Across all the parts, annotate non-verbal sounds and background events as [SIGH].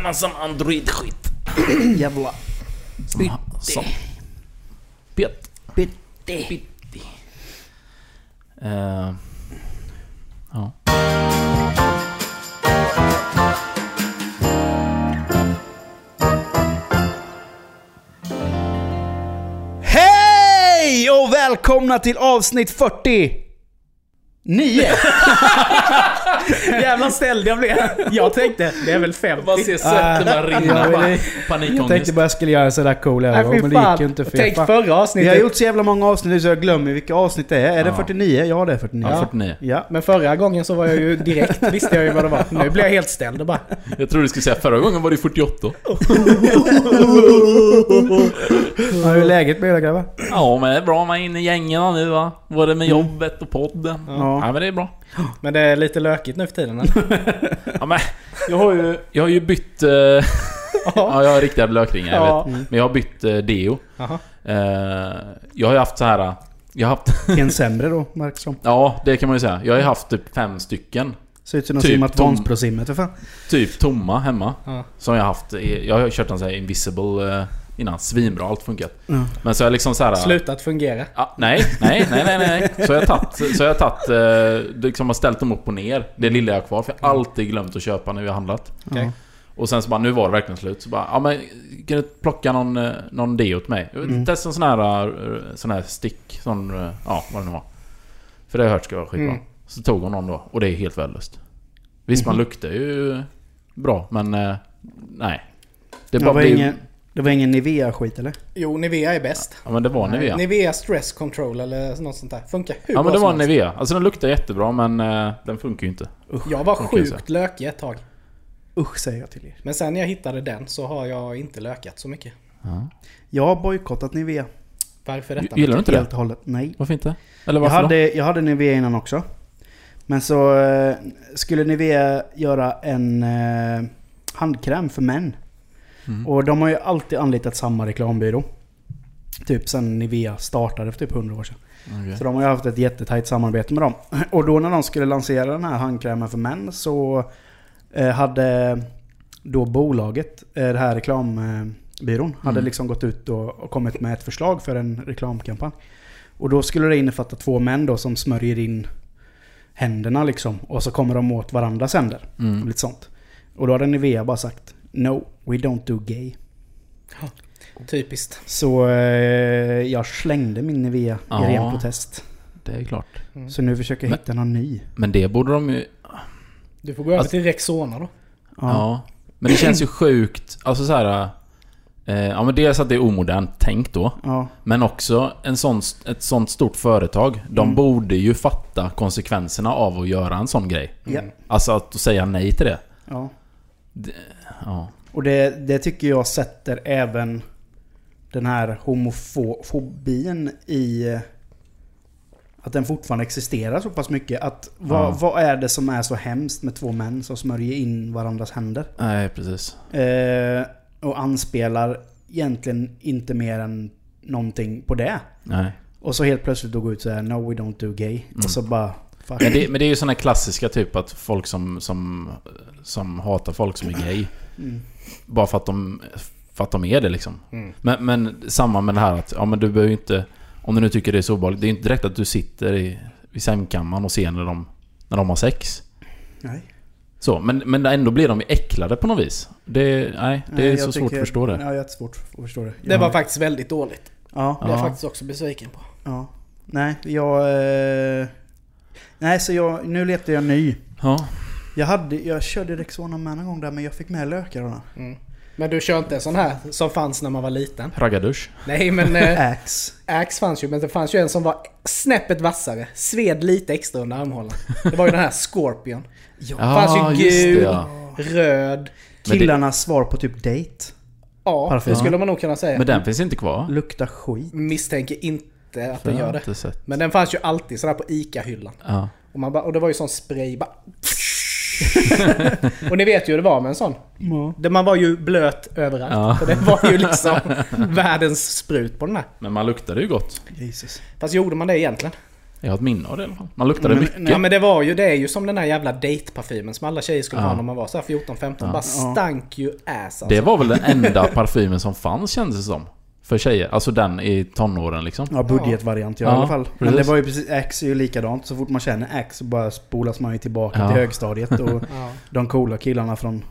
annan som Android-skit. Jävla Som, som... Pet. Pitti. Eh, ja. Hej och välkomna till avsnitt 40! Nio! [LAUGHS] Jävla ställd jag blev. Jag tänkte, det är väl 50. Bara se sättet bara rinna. jag bara, ville- Jag tänkte panikångest. bara jag skulle göra sådär cool fy men det gick ju inte för Tänk förra Vi har avsnittet. gjort så jävla många avsnitt nu så jag glömmer vilka avsnitt det är. Är det Ja. 49? Ja det är 49. Ja, 49. Ja. Men förra gången så var jag ju direkt, visste jag ju vad det var. Nu blir jag helt ställd och bara... Jag tror du skulle säga förra gången var det 48. Ja, hur är läget med er grabbar? Ja, men det är bra med in i gängen nu va. Både med jobbet och podden. Ja. Ja, men det är bra. Men det är lite lökigt nu för tiden eller? [LAUGHS] Ja, men jag har ju, jag har ju bytt... Eh, [LAUGHS] ja, jag har riktiga blökringar, jag Ja. vet. Men jag har bytt eh, deo. Eh, jag har ju haft så här... Jag har haft... [LAUGHS] En sämre då, märks som. Ja, det kan man ju säga. Jag har ju haft typ fem stycken. Ser ut som någon Typ simmat tom. Vansbrosimmet för fan. Typ tomma hemma. Ja. Som jag har haft. Jag har kört en sån här invisible innan. Svinbra, allt funkat. Ja. Men så har jag liksom så här... Slutat fungera. Ja, nej, nej, nej, nej, nej. Så har jag tagit, så har jag tagit, eh, liksom har ställt dem upp och ner. Det lilla jag har kvar. För jag har alltid glömt att köpa när vi har handlat. Ja. Och sen så bara, nu var det verkligen slut. Så bara, ja men kan du plocka någon, eh, någon deo till mig? Mm. Testa en sån här, sån här stick. Sån, ja vad det nu var. För det har jag hört ska vara skitbra. Mm. Så tog hon någon då. Och det är helt värdelöst. Visst man luktar ju bra men nej. Det Det bara var, blir... ingen, det var ingen Nivea-skit eller? Jo, Nivea är bäst. Ja men det var Nivea. Nivea Stress Control eller något sånt där. Funkar hur Ja men det var. Nivea. Alltså den luktar jättebra men eh, den funkar ju inte. Jag var sjukt lökig ett tag. Usch säger jag till er. Men sen när jag hittade den så har jag inte lökat så mycket. Ja. Jag har bojkottat Nivea. Varför detta? Gillar du inte det? Helt och hållet. Nej. Varför inte? Eller Jag varför hade, jag hade Nivea innan också. Men så eh, skulle Nivea göra en eh, handkräm för män. Mm. Och de har ju alltid anlitat samma reklambyrå. Typ sen Nivea startade för typ 100 år sedan. Okej. Så de har ju haft ett jättetajt samarbete med dem. [CLEARS THROAT] Och då när de skulle lansera den här handkrämen för män så eh, hade då bolaget, eh, det här reklambyrån, hade Mm. liksom gått ut och, och kommit med ett förslag för en reklamkampanj. Och då skulle det innefatta två män då som smörjer in händerna liksom. Och så kommer de åt varandras händer. Och Mm. lite sånt. Och då hade Nivea bara sagt No, we don't do gay. Typiskt. Så eh, jag slängde min Nivea Ja. i ren protest. Det är klart. Så nu försöker jag Men- hitta någon ny. Men det borde de ju... Du får gå över Alltså- till Rexona då. Ja. Men det känns ju [CLEARS THROAT] sjukt. Alltså så här. Eh, ja men dels att det är omodernt tänkt då. Ja. Men också en sån, ett sånt stort företag. De Mm. borde ju fatta konsekvenserna av att göra en sån grej. Ja. Alltså att säga nej till det. ja. Ja. Och det, det tycker jag sätter även den här homofobin i... eh, Att den fortfarande existerar så pass mycket. Att vad, Ja. vad är det som är så hemskt med två män som smörjer in varandras händer? Nej precis. Eh, och anspelar egentligen inte mer än någonting på det. Nej. Och så helt plötsligt då gå ut så här, No we don't do gay. Mm. Och så bara... Fuck. Men det, men det är ju såna klassiska typ att folk som, som, som hatar folk som är gay. Mm. Bara för att de, för att de är det liksom. Mm. Men, men samma med det här att, ja men du behöver ju inte... Om du nu tycker det är så obehagligt, det är ju inte direkt att du sitter i, i sängkammaren och ser när de, när de har sex. Nej. Så, men, men ändå blir de ju äcklade på något vis. Det, nej, det Nej, är jag så svårt att förstå det. Ja, jag har jättesvårt att förstå det. Det var faktiskt väldigt dåligt. Ja. Det är jag Ja. faktiskt också besviken på. Ja. Nej, jag... Eh, nej, så jag... Nu letar jag ny. Ja. Jag hade... Jag körde Rexona med en gång där, men jag fick med lökarna. Mm. Men du kör inte en sån här som fanns när man var liten? Raggardusch. Nej men... Eh, [LAUGHS] Axe. Axe fanns ju, men det fanns ju en som var snäppet vassare. Sved lite extra under armhålan. Det var ju den här Scorpion. Ja. Det fanns ju just det, gul, ja. röd. Men det- Killarnas svar på typ date. Ja, Parfym. det skulle man nog kunna säga. Men den finns inte kvar. Luktar skit. Misstänker inte att För den jag gör det. Men den fanns ju alltid sådär på ICA-hyllan. Ja. Och, man bara, och det var ju sån spray bara... [LAUGHS] och ni vet ju hur det var med en sån. Ja. Det- Man var ju blöt överallt. Ja. För det var ju liksom [LAUGHS] världens sprut på den här. Men man luktade ju gott. Jesus. Fast gjorde man det egentligen? Jag har ett minne av det i alla fall. Man luktade Men- mycket. nej, Ja men det var ju, det är ju som den här jävla date-parfymen som alla tjejer skulle Ja. ha när man var så här 14-15. Ja. Bara stank ju ass alltså. Det var väl den enda parfymen som fanns kändes det som. För tjejer. Alltså den i tonåren liksom. Ja, budgetvariant ja, Ja, i alla fall. Men precis. det var ju precis, Axe är ju likadant. Så fort man känner Axe så bara spolas man ju tillbaka Ja. till högstadiet. Och [LAUGHS] Ja. de coola killarna från,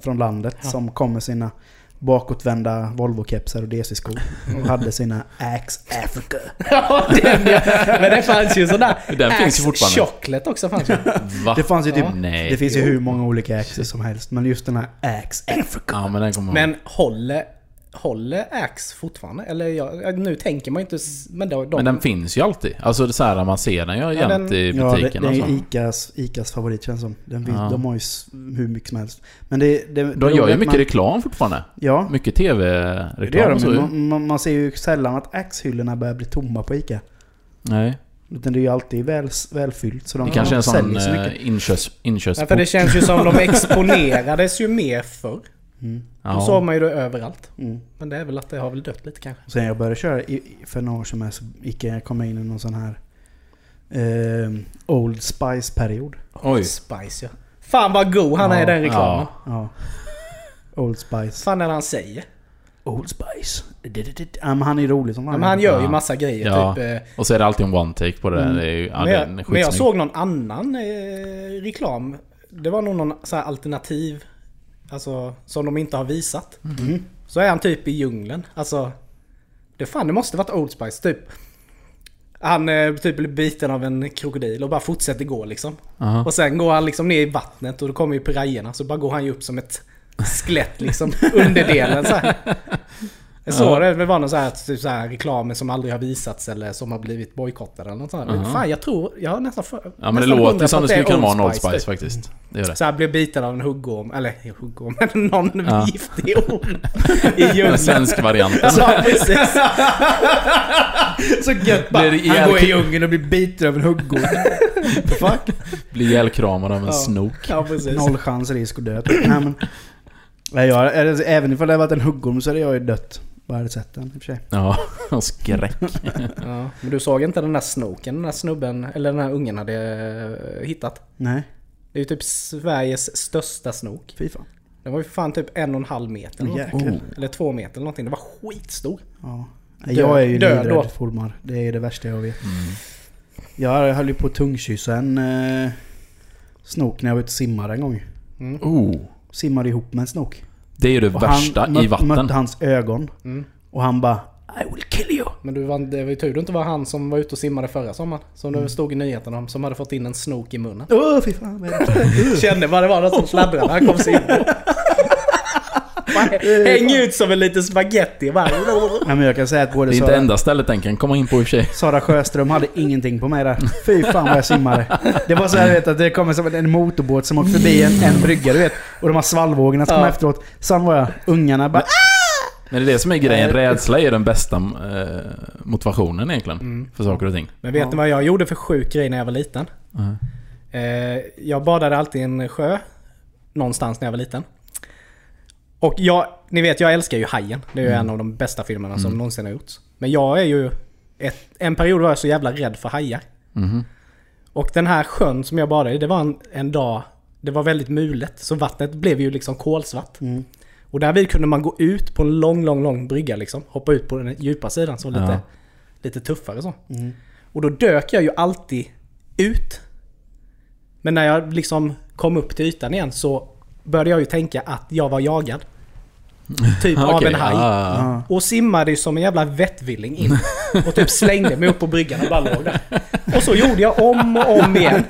från landet Ja. som kom med sina bakåtvända Volvo-kepsar och DC-skor. Och hade sina Axe Africa. [LAUGHS] Ja, den, ja. Men det fanns ju sådär... Den finns ju fortfarande. Chocolate också fanns ju. Va? Det fanns ju typ... Ja. Nej. Det finns ju hur många olika Axes som helst. Men just den här Axe Africa. Ja men den kommer. Men håller, håller Axe fortfarande? Eller ja, nu tänker man ju inte... Men, då, de, Men den finns ju alltid. Alltså det är så här man ser den ju Ja, jämt den- i Ja, det, butiken det är. Icas, Icas favorit känns som. Den finns, Ja. De har ju hur mycket som helst. Men det... det De gör ju mycket man, reklam fortfarande. Ja, Mycket det gör TV-reklam de. så. Man, man, man ser ju sällan att Axe-hyllorna börjar bli tomma på Ica. Nej. Utan det är ju alltid väl, välfyllt. Så de Det kanske är en sån så mycket. eh, inköps, Ja, inköpsport. för det känns ju som de [LAUGHS] exponerades ju mer förr. Mm. Då såg man ju det överallt. Mm. Men det är väl att det har väl dött lite kanske. Sen jag började köra för några år sedan med så gick jag kom jag in i någon sån här eh, Old Spice-period. Oj. Spice ja. Fan vad god han är i Ja, den reklamen. Ja. Old Spice. fan är det han säger? Old Spice. Ja, men han är rolig som Ja, fan. men han gör ju Ja. massa grejer. Ja. Typ, eh, Och så är det alltid en one take på det. Mm. det är ju, ja, men, jag, den är men jag såg någon annan eh, reklam. Det var nog någon så här alternativ. Alltså som de inte har visat. Mm. Så är han typ i djungeln. Alltså. Det fan det måste varit Old Spice typ. Han eh, typ blir biten av en krokodil och bara fortsätter gå liksom. Aha. Och sen går han liksom ner i vattnet och då kommer ju pirajerna. Så bara går han ju upp som ett skelett liksom. underdelen så här. [LAUGHS] Jag såg det, det var någon så här, typ så här reklamer som aldrig har visats eller som har blivit bojkottade eller något sånt. Men Aha. Fan jag tror, jag har nästan för, Ja men det låter som det att skulle kunna är vara en Old Spice typ. faktiskt. Det gör det. Så här blev biten av en huggorm, eller huggorm, [LAUGHS] men någon Ja. giftig orm i [LAUGHS] Den djungeln. svensk varianten. [LAUGHS] Ja, precis. Så gött bara. Han går i djungeln och blir biten av en huggorm. Fuck. Blir ihjälkramad av en Ja. snok. Ja. Noll chans, risk och död. Nej, men, jag, även ifall det hade varit en huggorm så hade jag ju dött. Vad hade sett den i och för sig. Ja, [LAUGHS] och skräck. Ja, men du såg inte den där snoken den där snubben, eller den här ungen hade eh, hittat? Nej, Det är ju typ Sveriges största snok. fy fan. Den var ju fan typ en och en halv meter eller. Oh. eller två meter eller någonting. Det var skitstor. Ja. Död- jag är ju död livrädd ormar. Det är det värsta jag vet. Mm. Jag höll ju på att tungkyssa en eh, snok när jag var ute och simmade en gång. Mm. Oh. Simmade ihop med en snok. Det är ju det Och värsta han i vatten. mötte hans ögon. Mm. Och han bara I will kill you. Men du, var- det var ju tur du inte var han som var ute och simmade förra sommaren. Som Mm. det stod i nyheterna om, som hade fått in en snok i munnen. Åh fy fan. det? [LAUGHS] Kände vad det var något som fladdrade när han kom simmande. Häng ut som en liten spaghetti bara. Nej men jag kan säga att både Det är inte Sara, enda stället den kan komma in på i och för sig. Sara Sjöström hade ingenting på mig där. Fy fan vad jag simmade. Det var så här, du vet att det kommer som en motorbåt som åker förbi en, en brygga du vet. Och de här svallvågorna som Ja. kom efteråt. Sån var jag. Ungarna bara Men det är det som är grejen. Rädsla är den bästa eh, motivationen egentligen. Mm. För saker och ting. Men vet Ja. ni vad jag gjorde för sjuk grej när jag var liten? Mm. Eh, jag badade alltid i en sjö. Någonstans när jag var liten. Och jag, ni vet jag älskar ju Hajen. Det är ju Mm. en av de bästa filmerna som Mm. någonsin har gjorts. Men jag är ju... Ett, en period var jag så jävla rädd för hajar. Mhm. Och den här sjön som jag badade i, det var en, en dag... Det var väldigt mulet, så vattnet blev ju liksom kolsvart. Mm. Och därvid kunde man gå ut på en lång, lång, lång brygga liksom. Hoppa ut på den djupa sidan, så lite, Ja. lite tuffare så. Mm. Och då dök jag ju alltid ut. Men när jag liksom kom upp till ytan igen så började jag ju tänka att jag var jagad. Typ av Okej, en haj. Ja. Och simmade som en jävla vettvilling in. Och typ slängde mig upp på bryggan och bara låg där. Och så gjorde jag om och om igen.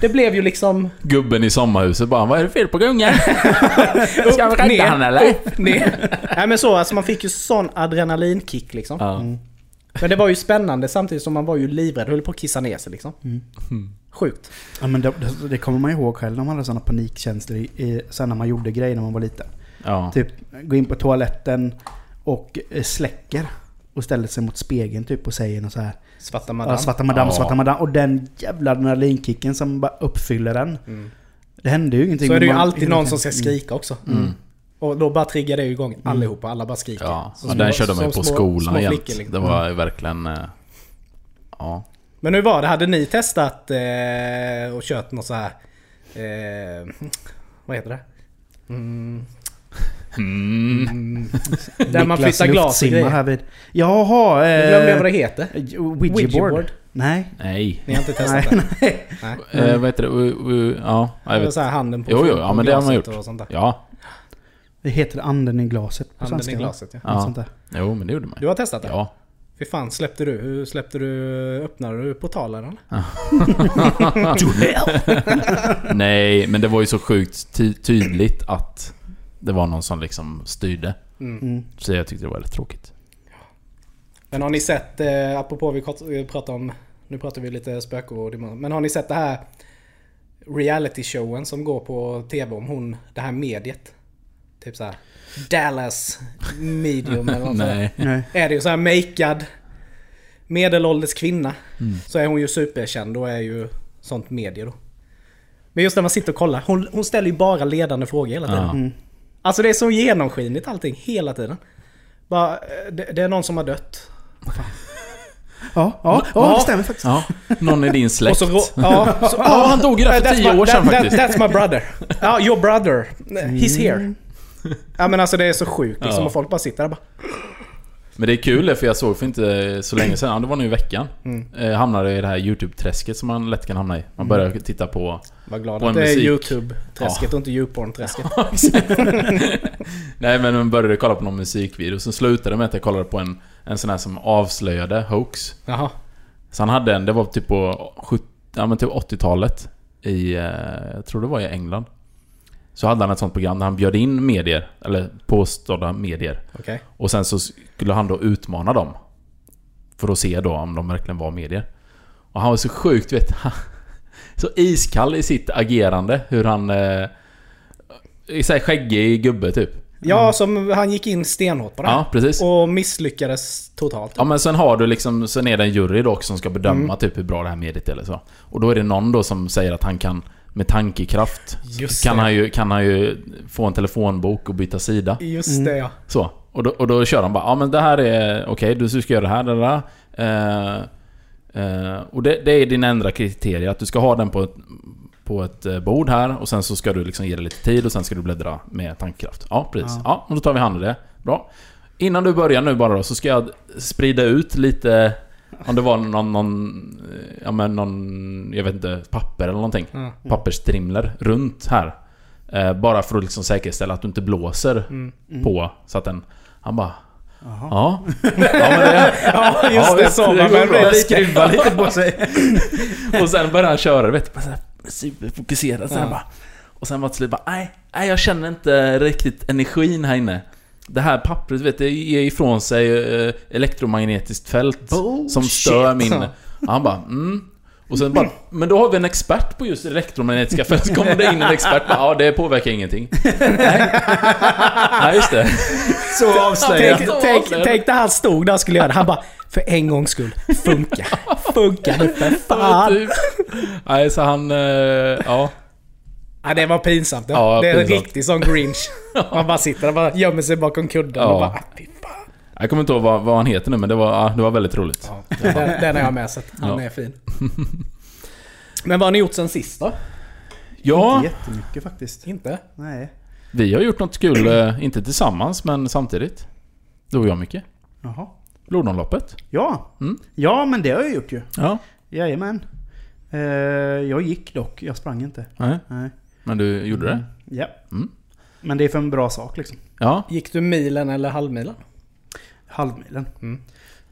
Det blev ju liksom... Gubben i sommarhuset bara Vad är det fel på ungen? [LAUGHS] Ska upp, rädda ner, han eller? Upp, ner. Nej men så, alltså man fick ju sån adrenalinkick liksom. Ja. Men det var ju spännande samtidigt som man var ju livrädd. Höll på att kissa ner sig liksom. Mm. Sjukt. Ja men det, det, kommer man ihåg själv när man hade sådana panikkänslor i, i, sen när man gjorde grejer när man var liten. ja. Typ gå in på toaletten och eh, släcker. Och ställer sig mot spegeln typ och säger något så här. Svarta madam. Ja, svarta madam, Ja. svarta madam. Och den jävla adrenalinkicken som bara uppfyller den. Mm. Det hände ju ingenting. Så är det ju Man- alltid någon som ska skrika också. Mm. Och då bara triggar det igång allihopa. Alla bara skriker. Ja, små- den körde man ju på små- skolan små jämt. flickor, liksom. Det var ju verkligen... eh, Ja. Men hur var det? Hade ni testat eh, och kört något så här... Eh, vad heter det? Mm, Mm. där man flyttar glas och grejer. här vid. Jaha, Nu glömde jag vad det eh, heter. Ouija Ouija board. board. Nej. Nej. Ni har inte testat Nej, det? nej. Nej. Eh, vad heter det? U, u, ja, jag vet. så här handen på Jo, jo, på ja men det har man gjort. Och sånt där. Ja. Det heter anden i glaset på Handen i svenska. va? glaset ja. Ja. Något sånt där. Jo, men det gjorde man Du har testat det? Ja. Fy fan, släppte du? Hur släppte du? Öppnade du portalen eller? [LAUGHS] [LAUGHS] Nej, men det var ju så sjukt ty tydligt att det var någon som liksom styrde. Mm. Mm. Så jag tyckte det var väldigt tråkigt. Men har ni sett, eh, apropå vi pratar om, nu pratar vi lite spöke och demon. Men har ni sett det här reality showen som går på TV om hon, det här mediet? Typ så här Dallas medium eller något. Nej. Nej. Är det ju så här makead medelålders kvinna. Mm. Så är hon ju superkänd och är ju sånt medie då. Men just när man sitter och kollar, hon, hon ställer ju bara ledande frågor hela tiden. Ja. Mm. Alltså det är så genomskinligt allting, hela tiden. Bara, eh, det, det är någon som har dött. Ja, ja, ja, det stämmer faktiskt. Ja, någon i din Och släkt. så, rå- ja, [LAUGHS] så, Ja, han dog ju där för That's tio my- år sedan that- that- faktiskt. That's my brother. Ja, your brother. He's here. Ja men alltså det är så sjukt liksom. Ja. Och folk bara sitter där bara. Men det är kul för jag såg för inte så länge sedan, ja, det var nu i veckan. Mm. Eh, hamnade i det här YouTube-träsket som man lätt kan hamna i. Man börjar titta på... Var glad Och att det är musik. YouTube-träsket och inte YouPorn-träsket. [LAUGHS] [LAUGHS] Nej men man började kolla på någon musikvideo, så slutade med att jag kollade på en, en sån här som avslöjade hoax. Jaha. Så han hade en, det var typ på 70, ja, men typ 80-talet i, eh, jag tror det var i England. Så hade han ett sånt program där han bjöd in medier, eller påstådda medier. Okej. Och sen så skulle han då utmana dem. För att se då om de verkligen var medier. Och han var så sjukt, vet han, [LAUGHS] Så iskall i sitt agerande. Hur han... Eh, är så här skäggig gubbe typ. Ja, som han gick in stenhårt på det. Ja, precis. Och misslyckades totalt. Ja men sen har du liksom, sen är det en jury dock som ska bedöma Mm. typ hur bra det här mediet är eller så. Och då är det någon då som säger att han kan med tankekraft Just kan han, ju, kan han ju få en telefonbok och byta sida. Just Mm. det ja. Så. Och då, och då kör de bara ja men det här är okej, du ska göra det här, det där. Eh, eh, och det, det är din enda kriterie, att du ska ha den på ett, på ett eh, bord här och sen så ska du liksom ge det lite tid och sen ska du bläddra med tankekraft. Ja, precis. Ja. Ja, och då tar vi hand om det. Bra. Innan du börjar nu bara då, så ska jag sprida ut lite... Om det var någon, någon... Ja men någon... Jag vet inte, papper eller någonting. Ja. Pappersstrimler runt här. Eh, bara för att liksom säkerställa att du inte blåser Mm. på så att den... Han bara... Jaha. Ja. [LAUGHS] ja men det, Ja, just Ja, det. lite... Skruva lite på sig. [LAUGHS] och sen började han köra, vet du, bara så här superfokuserad. Sen Ja. bara, och sen var det slut bara, nej, nej, jag känner inte riktigt energin här inne. Det här pappret, vet du, ger ifrån sig eh, elektromagnetiskt fält Bullshit. som stör min... Och han bara, mm. Och sen bara, men då har vi en expert på just elektromagnetiska fält. Så kommer det in en expert bara, ja det påverkar ingenting. Nej, nej just det. Så avslöjat. Tänk, tänk, tänk när han stod där och skulle göra det. Han bara, för en gångs skull, funka. Funka nu för fan. Typ. Nej, så han... eh, ja. Ja, det var pinsamt. Ja. Det är en pinsamt. riktig sån grinch. [LAUGHS] Man bara sitter där och bara gömmer sig bakom kudden Ja. och bara, fan. Jag kommer inte ihåg vad, vad han heter nu, men det var, det var väldigt roligt. Ja, den, den har jag med sett. Han Ja. är fin. [LAUGHS] Men vad har ni gjort sen sist då? Ja, Inte jättemycket faktiskt. Inte? Nej. vi har gjort något kul, eh, inte tillsammans, men samtidigt. Du och jag, Micke. Jaha. Blodomloppet. Ja. Mm. Ja, men det har jag gjort ju. Ja. Jajamän. Eh, jag gick dock, jag sprang inte. Nej, Nej. Men du gjorde det? Ja. Mm. Men det är för en bra sak liksom. Ja. Gick du milen eller halvmilen? Halvmilen.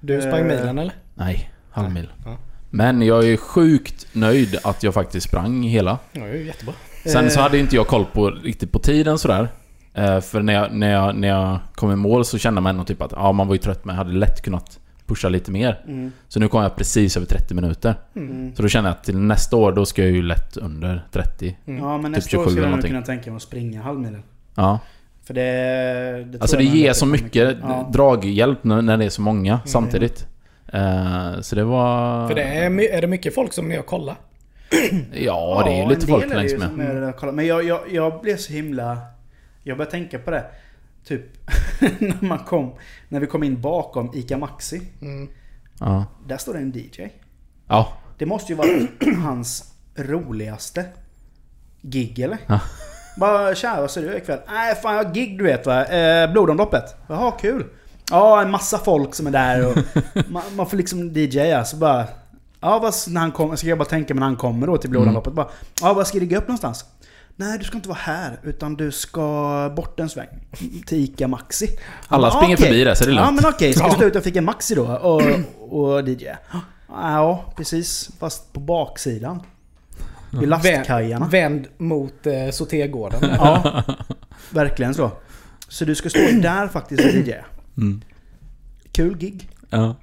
Du sprang Eh. milen eller? Nej, halvmil. Ja. Men jag är sjukt nöjd att jag faktiskt sprang hela. Ja, det är jättebra. Sen så Eh. hade inte jag koll på riktigt på tiden sådär. Eh, För när jag, när, jag, när jag kom i mål så kände man ändå typ att ja, man var ju trött men jag hade lätt kunnat pusha lite mer. Mm. Så nu kom jag precis över 30 minuter. Mm. Så då känner jag att till nästa år då ska jag ju lätt under 30. Mm. Ja, men Typ nästa år 27 skulle eller jag nog kunna tänka mig att springa halvmilen. Ja. För det... det Alltså det ger så kommer mycket Ja. draghjälp när när det är så många samtidigt. Eh, Så det var... För det är, är det mycket folk som ni har kollat? Ja, det är ju en lite folk är längs med. som är. Men jag, jag, jag blev så himla... Jag började tänka på det. Typ [LAUGHS] när man kom... När vi kom in bakom ICA Maxi. Mm. Ja. Där står det en DJ. Ja. Det måste ju vara [CLEARS THROAT] hans roligaste gig eller? Ja. [LAUGHS] Bara tja, vad ska du ikväll? Nej fan jag har gig du vet va? Eh, blodomloppet. Jaha kul. Ja en massa folk som är där och [LAUGHS] man, man får liksom DJa så bara... Ja vad, när han kommer, ska jag bara tänka mig när han kommer då till blodomloppet bara... Ja vad ska jag ligga upp någonstans? Nej du ska inte vara här utan du ska bort en sväng. Till ICA Maxi. Alla Ja, springer okej. förbi där så det är Ja lugnt. men okej, ska vi stå ut och fika Maxi då? Och, och DJ? Ja precis, fast på baksidan. Vid lastkajarna. Vänd mot eh, sortergården. [LAUGHS] Ja, verkligen så. Så du ska stå där faktiskt och DJ. Mm. Kul gig. Ja.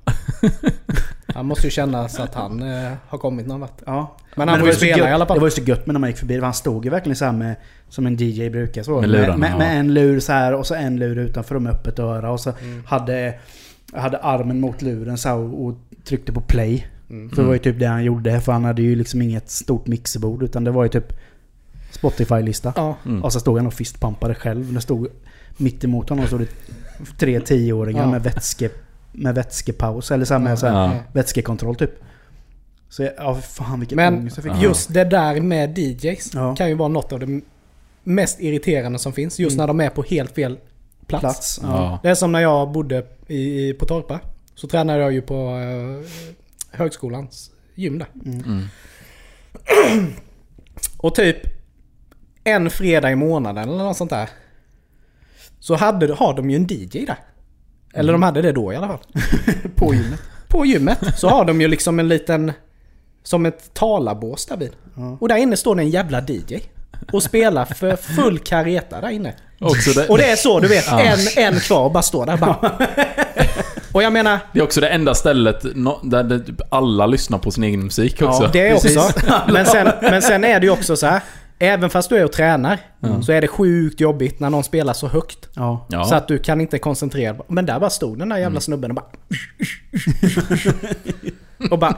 [LAUGHS] Han måste ju känna så att han eh, har kommit någon vart. Ja. Men han det får var ju så spela gött- i alla fall. Det var ju så gött med när man gick förbi. Han stod ju verkligen så här med, som en DJ brukar. Så, Med lurarna, med, med ja. en lur så här och så en lur utanför och med öppet öra. Och så Mm. hade, hade armen mot luren så här och, och tryckte på play. Mm. För det var ju typ det han gjorde. För han hade ju liksom inget stort mixerbord. Utan det var ju typ Spotify-lista. Ja. Mm. Och så stod han och fistpumpade själv. Det stod mitt emot honom stod det tre tioåringar Ja. med, vätske, med vätskepaus. Eller så här med så här, Ja. vätskekontroll typ. Så jag- ja, fan vilken Men ångest jag fick. Just det där med DJs Ja. kan ju vara något av det mest irriterande som finns. Just Mm. när de är på helt fel plats. Plats. Ja. Ja. Det är som när jag bodde i, i- på Torpa. Så tränade jag ju på eh, högskolans gym där. Mm. [CLEARS THROAT] Och typ en fredag i månaden eller något sånt där. Så hade, har de ju en DJ där. Eller de hade det då i alla fall. [LAUGHS] På gymmet. På gymmet så har de ju liksom en liten... Som ett talarbås där vid. Ja. Och där inne står det en jävla DJ. Och spelar för full kareta där inne. Det, Och det är så, du vet. Ja. En, en kvar och bara står där bara. [LAUGHS] Och jag menar, det är också det enda stället där typ alla lyssnar på sin egen musik också. Ja, det är också. Men sen, men sen är det ju också så här. Även fast du är och tränar så är det sjukt jobbigt när någon spelar så högt. Ja. Så att du kan inte koncentrera dig. Men där bara stod den där jävla snubben och bara... [LAUGHS] och bara...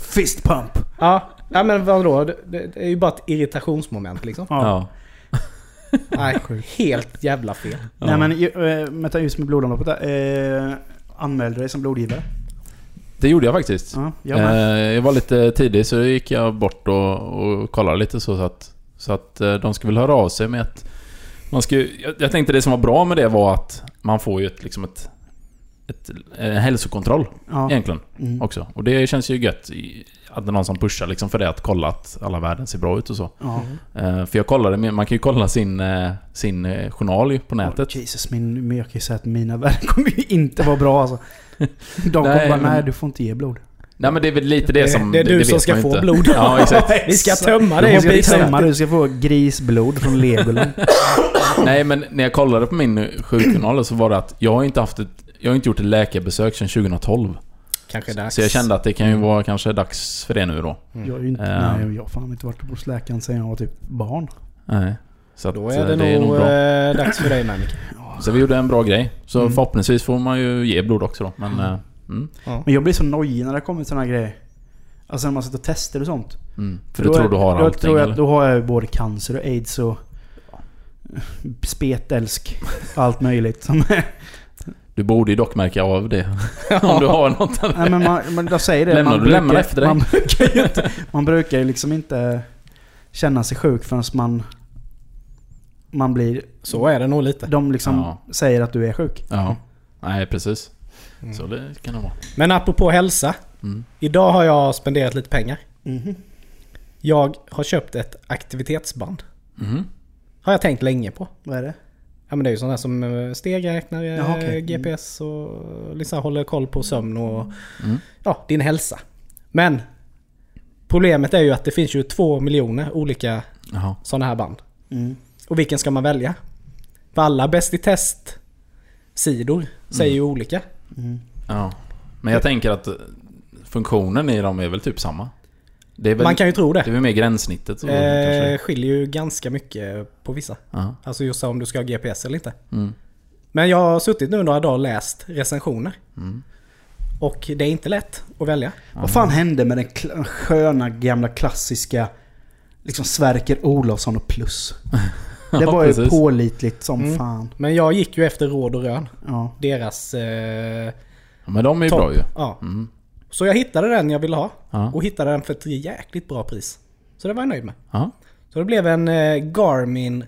Fist pump. Ja, ja men vadå? Det, är ju bara ett irritationsmoment liksom. Ja. [LAUGHS] Nej, helt jävla fel. Ja. Nej men ta- just med blodomloppet där. Eh, anmälde dig som blodgivare. Det gjorde jag faktiskt. Ja, jag. Eh, jag var lite tidig så gick jag bort och, och kollade lite så, så att, så att eh, de skulle väl höra av sig med att... Man ska, jag, jag tänkte det som var bra med det var att man får ju ett, liksom ett, ett, en hälsokontroll Ja. egentligen Mm. också. Och det känns ju gött att det är någon som pushar liksom för det att kolla att alla värden ser bra ut och så. Eh, för jag kollade, man kan ju kolla sin, eh, sin eh, journal på nätet. Oh, Jesus, min, men jag kan ju säga att mina [LAUGHS] värden kommer ju inte vara bra alltså. [LAUGHS] De kommer Nej, bara, nej du får inte ge blod. Nej men det är väl lite det, Det- som... det är du som vet ska få inte. blod. Ja [LAUGHS] exakt. Vi ska tömma Du dig och tömma, du ska få grisblod från Legoland. Nej men när jag kollade på min sjukjournal så var det att jag har inte haft ett... Jag har inte gjort ett läkarbesök sedan 2012. Kanske dags. Så jag kände att det kan ju vara kanske dags för det nu då. Jag har ju inte, Ja. nej, jag har fan inte varit hos läkaren sedan jag var typ barn. Nej. Så att, Då eh, är det, nog, bra. eh, dags för dig med Micke. Så vi gjorde en bra grej. Så Mm. förhoppningsvis får man ju ge blod också då. Men... eh, Mm. Men jag blir så nojig när det kommer såna här grejer. Alltså när man sätter tester och sånt. Mm. För Då du tror är- du har allting tror jag, eller? att Då har jag ju både cancer och aids och [LAUGHS] spetälsk. Allt möjligt. Som Du borde ju dock märka av det. [LAUGHS] Om du har något. Nej men man, man, jag säger det. Lämnar man du- lämnar efter dig? Man brukar ju inte, man brukar ju liksom inte känna sig sjuk förrän man... Man blir... Så är det nog lite. De liksom Ja. säger att du är sjuk. Ja. Nej precis. Mm. Så det kan det vara. Men apropå hälsa. Mm. Idag har jag spenderat lite pengar. Mhm. Jag har köpt ett aktivitetsband. Mhm. Har jag tänkt länge på. Vad är det? Ja men det är ju sådana som eh, stegräknare, Jaha, okej. Mm. GPS och liksom håller koll på sömn och Mm. ja, din hälsa. Men problemet är ju att det finns ju två miljoner olika Jaha. sådana här band. Mm. Och vilken ska man välja? För alla Bäst i test-sidor säger ju olika. Mm. Ja. Men jag tänker att eh, funktionen i dem är väl typ samma? Det är väl, Man kan ju tro det det. är väl mer gränssnittet så Eh, skiljer ju ganska mycket på vissa. Ja. Alltså just om du ska ha GPS eller inte. Mm. Men jag har suttit nu några dagar och läst recensioner. Mm. Och det är inte lätt att välja. Vad fan hände med den sköna gamla klassiska liksom Sverker Olofsson och plus? [LAUGHS] Det Ja, var ju precis. pålitligt som Mm. fan. Men jag gick ju efter råd och rön. Ja. Deras... Eh, Ja, men de är ju bra ju. Ja. Mm. Så jag hittade den jag ville ha. Ja. Och hittade den för ett jäkligt bra pris. Så det var jag nöjd med. Ja. Så det blev en eh, Garmin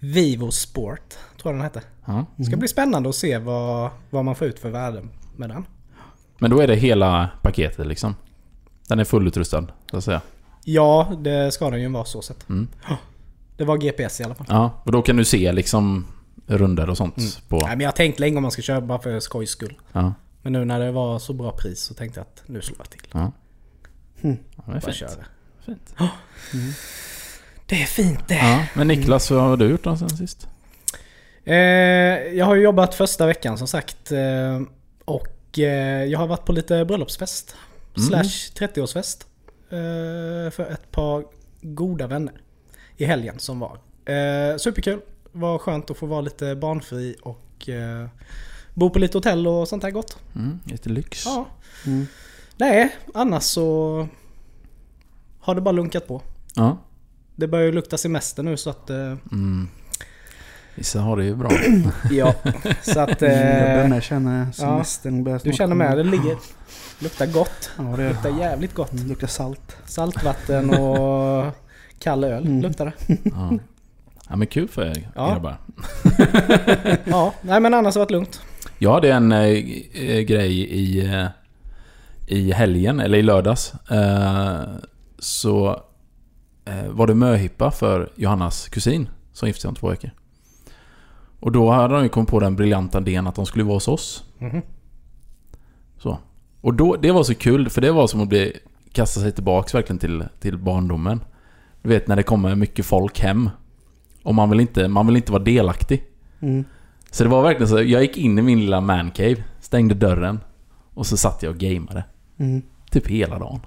Vivo Sport, tror jag den hette. ja. Det ska bli spännande att se vad, vad man får ut för värde med den. Men då är det hela paketet liksom? Den är fullutrustad, så att säga? Ja, det ska den ju vara så sett. Mm. Det var GPS i alla fall. Ja, och då kan du se liksom runder och sånt Mm. på... Nej, men jag har tänkt länge om man ska köpa bara för skojs skull. Ja. Men nu när det var så bra pris så tänkte jag att nu slår jag till. Ja. Mm. ja det är fint. köra. fint. Det är fint det. Ja. Men Niklas, vad har du gjort då sen sist? Eh, jag har ju jobbat första veckan som sagt. Eh, och eh, jag har varit på lite bröllopsfest. Mm. Slash 30-årsfest. Eh, för ett par goda vänner. I helgen som var. Eh, superkul. Var skönt att få vara lite barnfri och eh, bo på lite hotell och sånt här gott. Mm, lite lyx. Ja. Mm. Nej, annars så har det bara lunkat på. Ja. Det börjar ju lukta semester nu så att... Eh, Mm. Vissa har det ju bra. [CLEARS THROAT] ja, så att... Jag börjar Eh, känna semestern börjar du känner med, det ligger... Luktar gott. Ja, det Luktar jävligt gott. det luktar salt. Saltvatten och [LAUGHS] kall öl Mm. luktar det. Ja. ja men kul för er Ja. grabbar. [LAUGHS] Ja, nej men annars har det varit lugnt. Jag hade en eh, grej i, eh, i helgen, eller i lördags. Eh, så var det möhippa för Johannas kusin som gifte sig om två veckor. Och då hade de ju kommit på den briljanta idén att de skulle vara hos oss. Mhm. Så. Och då, det var så kul, för det var som att bli, kasta sig tillbaks verkligen till, till barndomen. Du vet när det kommer mycket folk hem. Och man vill inte, man vill inte vara delaktig. Mm. Så det var verkligen så, jag gick in i min lilla mancave, stängde dörren och så satt jag och gameade. Mm. Typ hela dagen.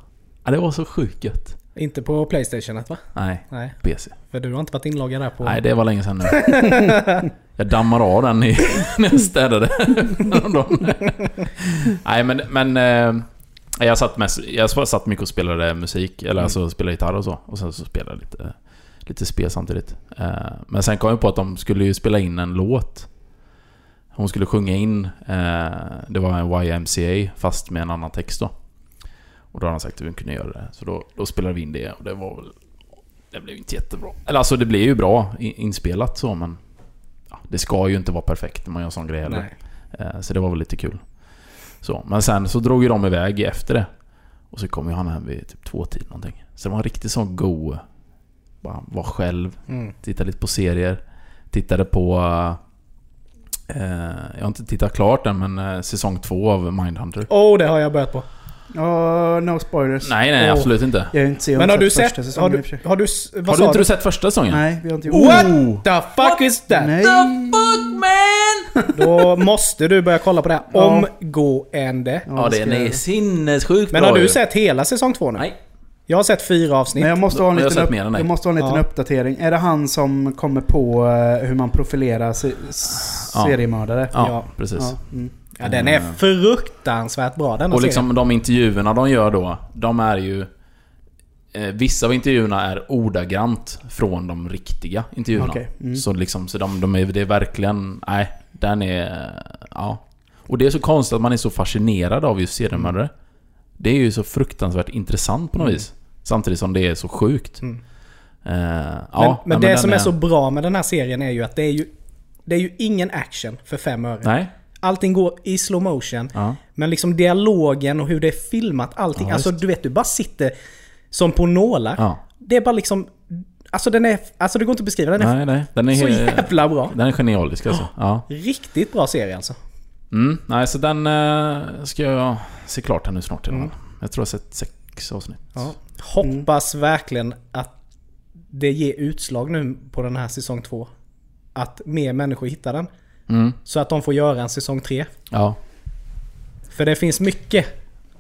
Ja, det var så sjukt gött. Inte på Playstationet va? Nej, Nej, PC. för du har inte varit inloggad där på... Nej, det var länge sedan nu. [LAUGHS] Jag dammar av den i, [LAUGHS] när jag städade. [LAUGHS] Nej, men... men eh, jag, satt mest, jag satt mycket och spelade musik, eller alltså spelade gitarr och så. Och sen så spelade jag lite, lite spel samtidigt. Eh, men sen kom jag på att de skulle ju spela in en låt. Hon skulle sjunga in, eh, det var en YMCA fast med en annan text då. Och då hade han sagt att vi kunde göra det. Så då, då spelade vi in det och det var väl... Det blev inte jättebra. Eller alltså det blev ju bra inspelat så men... Ja, det ska ju inte vara perfekt när man gör sån grej heller. Eh, Så det var väl lite kul. Så, men sen så drog ju de iväg efter det. Och så kom ju han hem vid typ två tid någonting. Så det var en riktigt sån go... Bara vara själv, Mm. titta lite på serier. Tittade på... Eh, jag har inte tittat klart än men eh, säsong två av Mindhunter. Oh, det har jag börjat på. Ja, no spoilers. Nej, nej, Åh. absolut inte. Jag har inte sett, Men har du första sett... säsongen Har du... Har du vad Har du inte du sett första säsongen? Nej, vi har inte gjort What Oh. the fuck is that? Nej. [LAUGHS] Då måste du börja kolla på det här Ja. omgående. Ja, ska den är sinnessjukt Men har du ju. sett hela säsong två nu? Nej. Jag har sett fyra avsnitt. Men jag måste ha en liten, upp, jag måste ha en liten Ja. uppdatering. Är det han som kommer på eh, hur man profilerar se, Ja. seriemördare? Ja, Ja. precis. Ja, mm. Ja, den är fruktansvärt bra den Och liksom de intervjuerna de gör då, de är ju... Eh, vissa av intervjuerna är ordagrant från de riktiga intervjuerna. Okej, mm. Så liksom, så de, de är, det är verkligen... Nej, den är... Ja. Och det är så konstigt att man är så fascinerad av just seriemördare. Det är ju så fruktansvärt intressant på något Mm. vis. Samtidigt som det är så sjukt. Mm. Eh, Men, ja, men det som är så bra med den här serien är ju att det är ju... Det är ju ingen action för fem öre. Nej. Allting går i slow motion. Ja. Men liksom dialogen och hur det är filmat, allting. Ja, alltså du vet, du bara sitter som på nålar. Ja. Det är bara liksom... Alltså den är... Alltså det går inte att beskriva. Den är Nej, nej. Den är, så jävla bra. den är genialisk alltså. Ja. Riktigt bra serie alltså. Mm, nej, så den eh, ska jag se klart här nu snart i Mm. Jag tror jag har sett sex avsnitt. Ja. Hoppas verkligen att det ger utslag nu på den här säsong två. Att mer människor hittar den. Mm, Så att de får göra en säsong tre. ja, För det finns mycket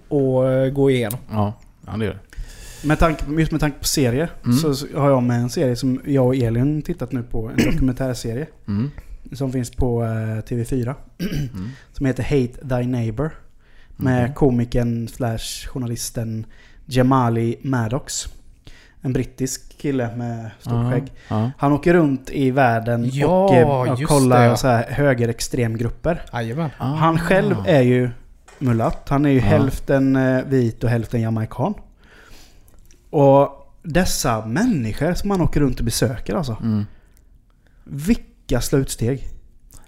att eh, gå igenom. ja, ja, det gör det. Med tanke, på- just med tanke på serier Mm. så har jag med en serie som jag och Elin tittat nu på. En [CLEARS THROAT] dokumentärserie. Mm, Som finns på eh, TV4. mm. [CLEARS THROAT] Som heter Hate Thy Neighbor. Med Okej. komikern slash journalisten Jamali Maddox. En brittisk kille med stort skägg. Ja, Han åker runt i världen Ja, och, eh, och just kollar det, ja. så här högerextremgrupper. Jajamän. Ah. Han själv är ju mulatt. Han är ju hälften eh, vit och hälften jamaican. Och dessa människor som man åker runt och besöker alltså. Mm. Vilka slutsteg.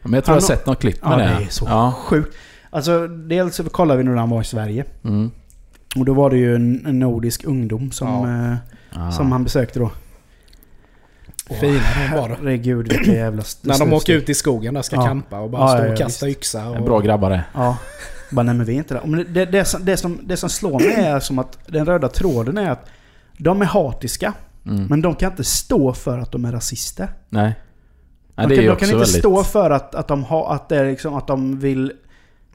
Men jag tror Han jag har sett något klipp med Ja, det. det är så Ja. sjukt. Alltså, dels så kollar vi nu när han var i Sverige. Mm. Och då var det ju en, en nordisk ungdom som, Ja. eh, Ah. som han besökte då. Fina de var. Herregud vilka jävla [CLEARS THROAT] När de åker ut i skogen där ska Ja. campa och bara Ja, stå och ja, kasta yxa. Och... En bra grabbar det. Ja. Bara nej men vi är inte där. Men det, det, som, det, som, det som slår mig är som att den röda tråden är att de är hatiska. Mm. Men de kan inte stå för att de är rasister. Nej. Nej, de det är kan, de kan inte väldigt... stå för att, att de, har, att det är liksom, att de vill,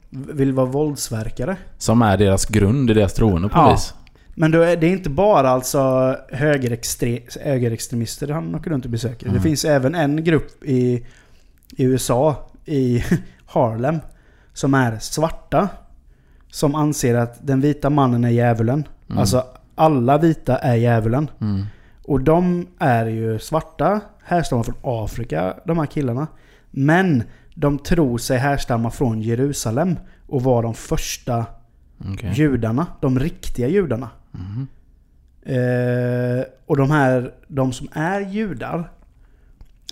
vill vara våldsverkare. Som är deras grund i deras troende på Ja. vis. Men då är det är inte bara alltså högerextre, högerextremister han åker runt och besöker. Mm. Det finns även en grupp i, i USA, i [LAUGHS] Harlem, som är svarta. Som anser att den vita mannen är djävulen. Mm. Alltså alla vita är djävulen. Mm. Och de är ju svarta, härstammar från Afrika, de här killarna. Men de tror sig härstamma från Jerusalem och var de första Okej. judarna. De riktiga judarna. Eh, och de här, de som är judar,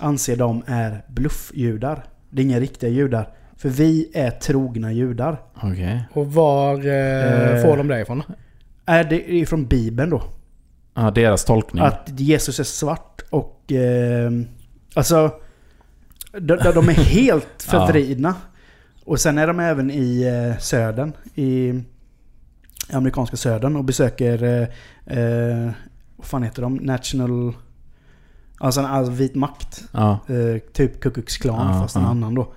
anser de är bluffjudar. Det är inga riktiga judar. För vi är trogna judar. Okej. Och var eh, Eh. får de det ifrån? Är det är från Bibeln då? Ja, deras tolkning. Att Jesus är svart och... Eh, alltså... De, de de är helt [LAUGHS] Ja. förvridna. Och sen är de även i eh, södern. I amerikanska södern och besöker... Eh, eh, vad fan heter de? National... Alltså, en- alltså vit makt. Ja. Eh, typ Ku Klux Klan Ja, fast en annan då.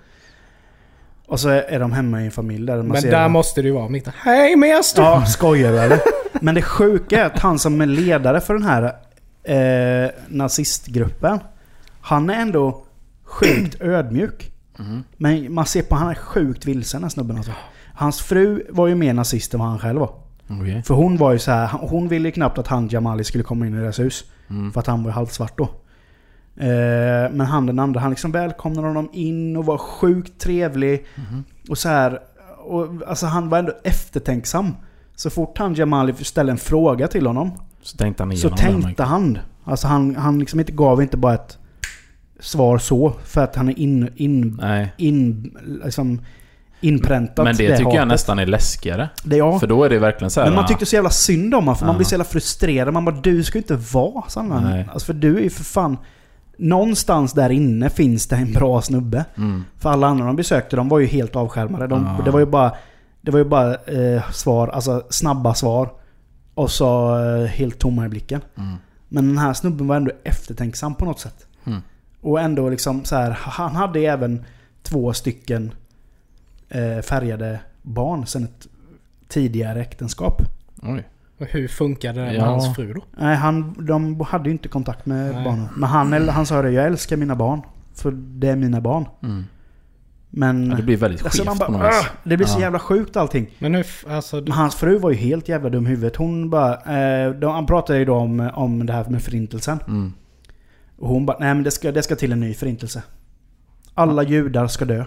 Och så är de hemma i en familj där man Men ser... där måste det ju vara mitt... Hej mäster! Ja, skojar du eller? Men det sjuka är att han som är ledare för den här eh, nazistgruppen. Han är ändå sjukt [CLEARS THROAT] ödmjuk. Mhm. Men man ser på han är sjukt vilsen den snubben alltså. Hans fru var ju mer nazist än vad han själv var. Okej. För hon var ju så här, hon ville ju knappt att han Jamali skulle komma in i deras hus. Mm. För att han var ju halvsvart då. Eh, men han den andra, han liksom välkomnade honom in och var sjukt trevlig. Mhm. Och så här, och, alltså han var ändå eftertänksam. Så fort han Jamali ställde en fråga till honom Så tänkte han så igenom det. tänkte han. Alltså han, han liksom inte gav inte bara ett svar så. För att han är in, in, Nej. in, liksom inpräntat. Men det tycker jag hatet. nästan är läskigare. Det, ja. För då är det verkligen så här. Men man tyckte så jävla synd om honom för man Ja. blir så jävla frustrerad. Man bara du ska ju inte vara sån. Alltså för du är ju för fan... Någonstans där inne finns det en bra snubbe. Mm. För alla andra de besökte de var ju helt avskärmade. De, Ja. Det var ju bara, det var ju bara eh, svar, alltså snabba svar. Och så eh, helt tomma i blicken. Mm. Men den här snubben var ändå eftertänksam på något sätt. Och ändå liksom så här, han hade även två stycken eh, färgade barn sen ett tidigare äktenskap. Oj. Och hur funkade det med Ja. hans fru då? Nej, han, de hade ju inte kontakt med Nej. barnen. Men han, han sa det, jag älskar mina barn. För det är mina barn. Mm. Men... Ja, det blir väldigt alltså, skevt på något vis. Det blir så Ja. jävla sjukt allting. Men hur... Alltså... Men hans fru var ju helt jävla dum i huvudet. Hon bara... Eh, de, han pratade ju då om, om det här med förintelsen. Mm. Och hon bara, nej men det ska, det ska till en ny förintelse. Alla judar ska dö.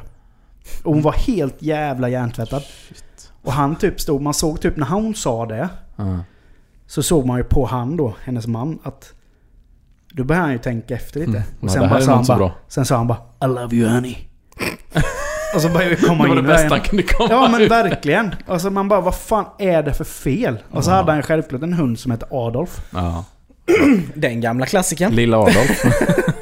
Och hon var helt jävla hjärntvättad. Och han typ stod, man såg typ när hon sa det. Ja. Så såg man ju på han då, hennes man, att... Då började han ju tänka efter lite. Mm. Och Ja, sen, här bara sa han bara, sen sa han bara I love you honey. [LAUGHS] och så började vi komma Det var in det bästa han kunde komma Ja men ut. verkligen. Alltså man bara, vad fan är det för fel? Och så Ja. hade han självklart en hund som hette Adolf. Ja. [CLEARS THROAT] Den gamla klassikern. Lilla Adolf. [LAUGHS]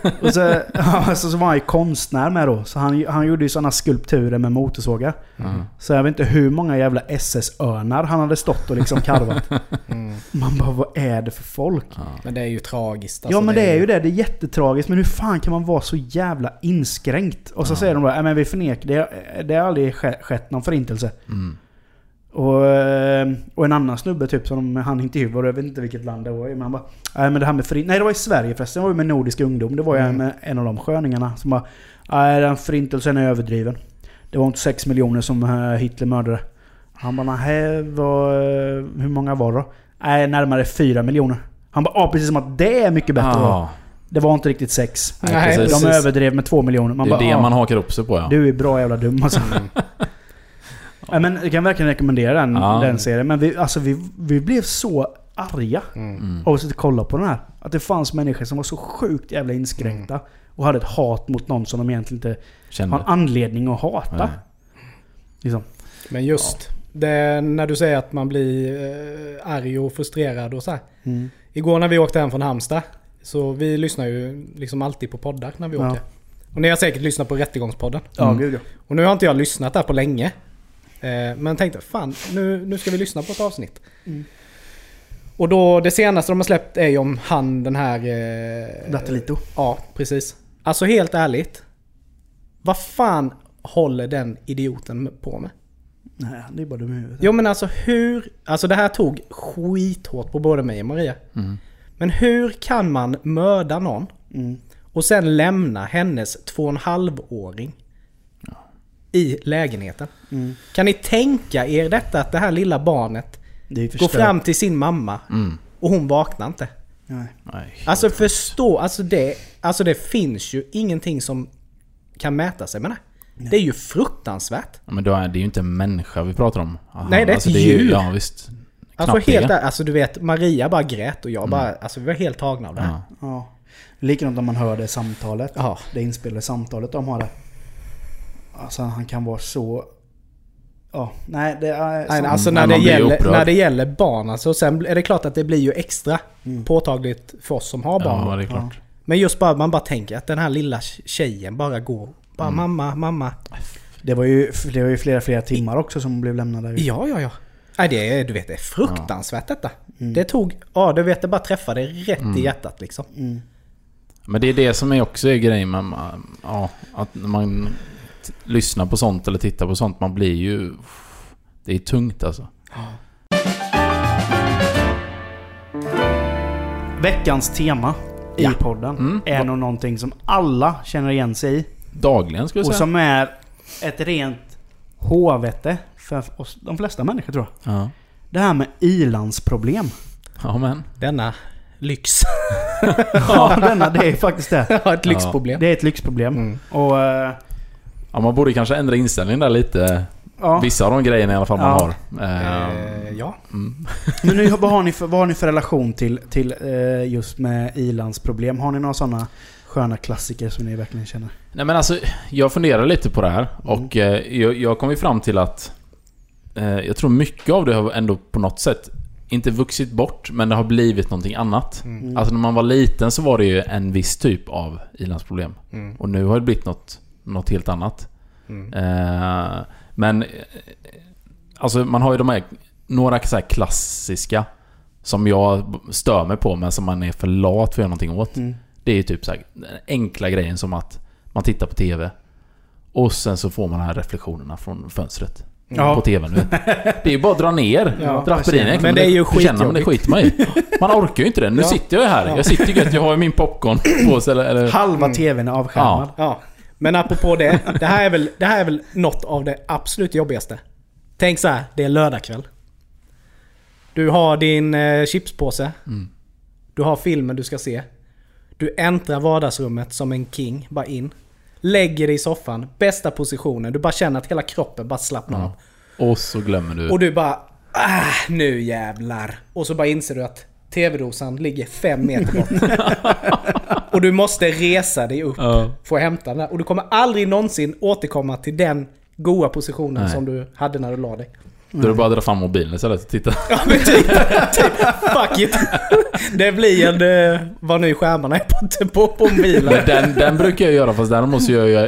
[LAUGHS] Och så, ja, så, så var han ju konstnär med då. Så han, han gjorde ju sådana skulpturer med motorsågar. Ja. Så jag vet inte hur många jävla SS-örnar han hade stått och liksom karvat. [LAUGHS] Mm. Man bara, vad är det för folk? Ja. Men det är ju tragiskt. ja alltså, men det är ju det, det är jättetragiskt. Men hur fan kan man vara så jävla inskränkt? Och så Ja. säger de bara, men vi förnekar, det, det har aldrig ske- skett någon förintelse. Mm. Och, eh, och en annan snubbe typ som han intervjuade, jag vet inte vilket land det var i, men han bara Nej men det här med förintelse, nej det var i Sverige förresten, det var ju med Nordisk ungdom. Det var ju Mm. med en av de sköningarna som bara Nej den förintelsen är överdriven. Det var inte 6 miljoner som eh, Hitler mördade. Han bara nej, vad, eh, hur många var det då? Nej närmare 4 miljoner. Han bara ja precis som att det är mycket bättre. Ja. Det var inte riktigt 6. Nej, Nej, precis. De precis. överdrev med 2 miljoner. Man Det är bara, det man hakar upp sig på ja. Du är bra jävla dum alltså. Ja, men jag kan verkligen rekommendera den, Ja. den serien. Men vi, alltså, vi, vi blev så arga Mm. av att sitta och kolla på den här. Att det fanns människor som var så sjukt jävla inskränkta. Och hade ett hat mot någon som de egentligen inte Kände. har en anledning att hata. Nej. Liksom. Men just det, när du säger att man blir eh, arg och frustrerad och så här. Mm. Igår när vi åkte hem från Halmstad. Så vi lyssnar ju liksom alltid på poddar när vi Ja. åker. Och ni har säkert lyssnat på Rättegångspodden. Ja, Mm. gud ja. Och nu har inte jag lyssnat där på länge. Eh, men tänkte fan nu, nu ska vi lyssna på ett avsnitt. Mm. Och då det senaste de har släppt är ju om han den här... Eh, Dattelito. Ja, precis. Alltså helt ärligt. Vad fan håller den idioten på med? Nej, det är bara dum i huvudet. Jo men alltså hur... Alltså det här tog skithårt på både mig och Maria. Mm. Men hur kan man mörda någon Mm. och sen lämna hennes två och en halv-åring i lägenheten? Mm. Kan ni tänka er detta att det här lilla barnet är ju går fram till sin mamma Mm. och hon vaknar inte? Nej. Nej. Alltså förstå, alltså det, alltså det finns ju ingenting som kan mäta sig med det. Det är ju fruktansvärt. Ja, men då är det ju inte en människa vi pratar om. Aha, Nej, det är ett ju- djur. Ja, visst. Alltså helt där, alltså du vet Maria bara grät och jag bara, alltså vi var helt tagna av det här. Ja. Ja. Likadant om man hör det samtalet. Ja. Det inspelade samtalet de har där. Alltså han kan vara så... Ja, nej det är... Nej, så- alltså när det, gäller, upprörd. när det gäller barn alltså, sen är det klart att det blir ju extra Mm. påtagligt för oss som har barn. Ja, det är klart. Men just bara, man bara tänker att den här lilla tjejen bara går. Bara Mm. mamma, mamma. Det var ju, det var ju flera, flera timmar också som blev lämnade. Ja, ja, ja. Nej, det är, du vet, det är fruktansvärt detta. Mm. Det tog, ja du vet, det bara träffade rätt i hjärtat liksom. Mm. Men det är det som är också är grejen med... Ja, att man lyssnar på sånt eller tittar på sånt, man blir ju... Det är tungt alltså. Veckans tema Ja. i podden Mm. är nog någonting som alla känner igen sig i. Dagligen skulle jag Och säga. som är ett rent håvete för oss, de flesta människor tror jag. Ja. Det här med ilandsproblem. ja, men. Denna lyx. [LAUGHS] Ja, denna, det är faktiskt det. [LAUGHS] Ja, ett lyxproblem. Det är ett lyxproblem. Mm. Och... eh, Ja, man borde kanske ändra inställningen där lite. Ja. Vissa av de grejerna i alla fall man Ja. har. Ehm, Eh, ja. mm. [LAUGHS] Men nu, vad, har ni för, vad har ni för relation till, till eh, just med ilandsproblem? Har ni några sådana sköna klassiker som ni verkligen känner? Nej men alltså, jag funderar lite på det här och eh, jag, jag kom ju fram till att eh, jag tror mycket av det har ändå på något sätt inte vuxit bort, men det har blivit någonting annat. Mm. Alltså när man var liten så var det ju en viss typ av ilandsproblem. Mm. Och nu har det blivit något, något helt annat. Mm. Eh, men... eh, Alltså man har ju de här... Några så här klassiska som jag stör mig på men som man är för lat för att göra någonting åt. Mm. Det är ju typ så här, den enkla grejen som att man tittar på TV och sen så får man de här reflektionerna från fönstret. Ja. På TVn nu. Det är ju bara att dra ner [LAUGHS] Ja, draperierna. men det är ju känner man det skitjobbigt. skiter man i. Man orkar ju inte det. Nu [LAUGHS] Ja. sitter jag ju här. Ja. Jag sitter ju gött. Jag har ju min popcorn på sig. Eller, eller, Halva Mm. TVn är avskärmad. Ja. Men apropå det. Det här, är väl, det här är väl något av det absolut jobbigaste. Tänk så här, det är lördagkväll. Du har din eh, chipspåse. Mm. Du har filmen du ska se. Du äntrar vardagsrummet som en king, bara in. Lägger dig i soffan, bästa positionen. Du bara känner att hela kroppen bara slappnar av. Och så glömmer du. Och du bara ah, nu jävlar. Och så bara inser du att TV-dosan ligger fem meter bort. [LAUGHS] och du måste resa dig upp Ja. för att hämta den där. Och du kommer aldrig någonsin återkomma till den goa positionen Nej. som du hade när du la dig. Då är det bara att dra fram mobilen istället och titta. Ja men typ, typ fuck it. Det blir en, eh, vad nu skärmarna är på, på, på mobilen. Men den, den brukar jag göra fast däremot så gör jag...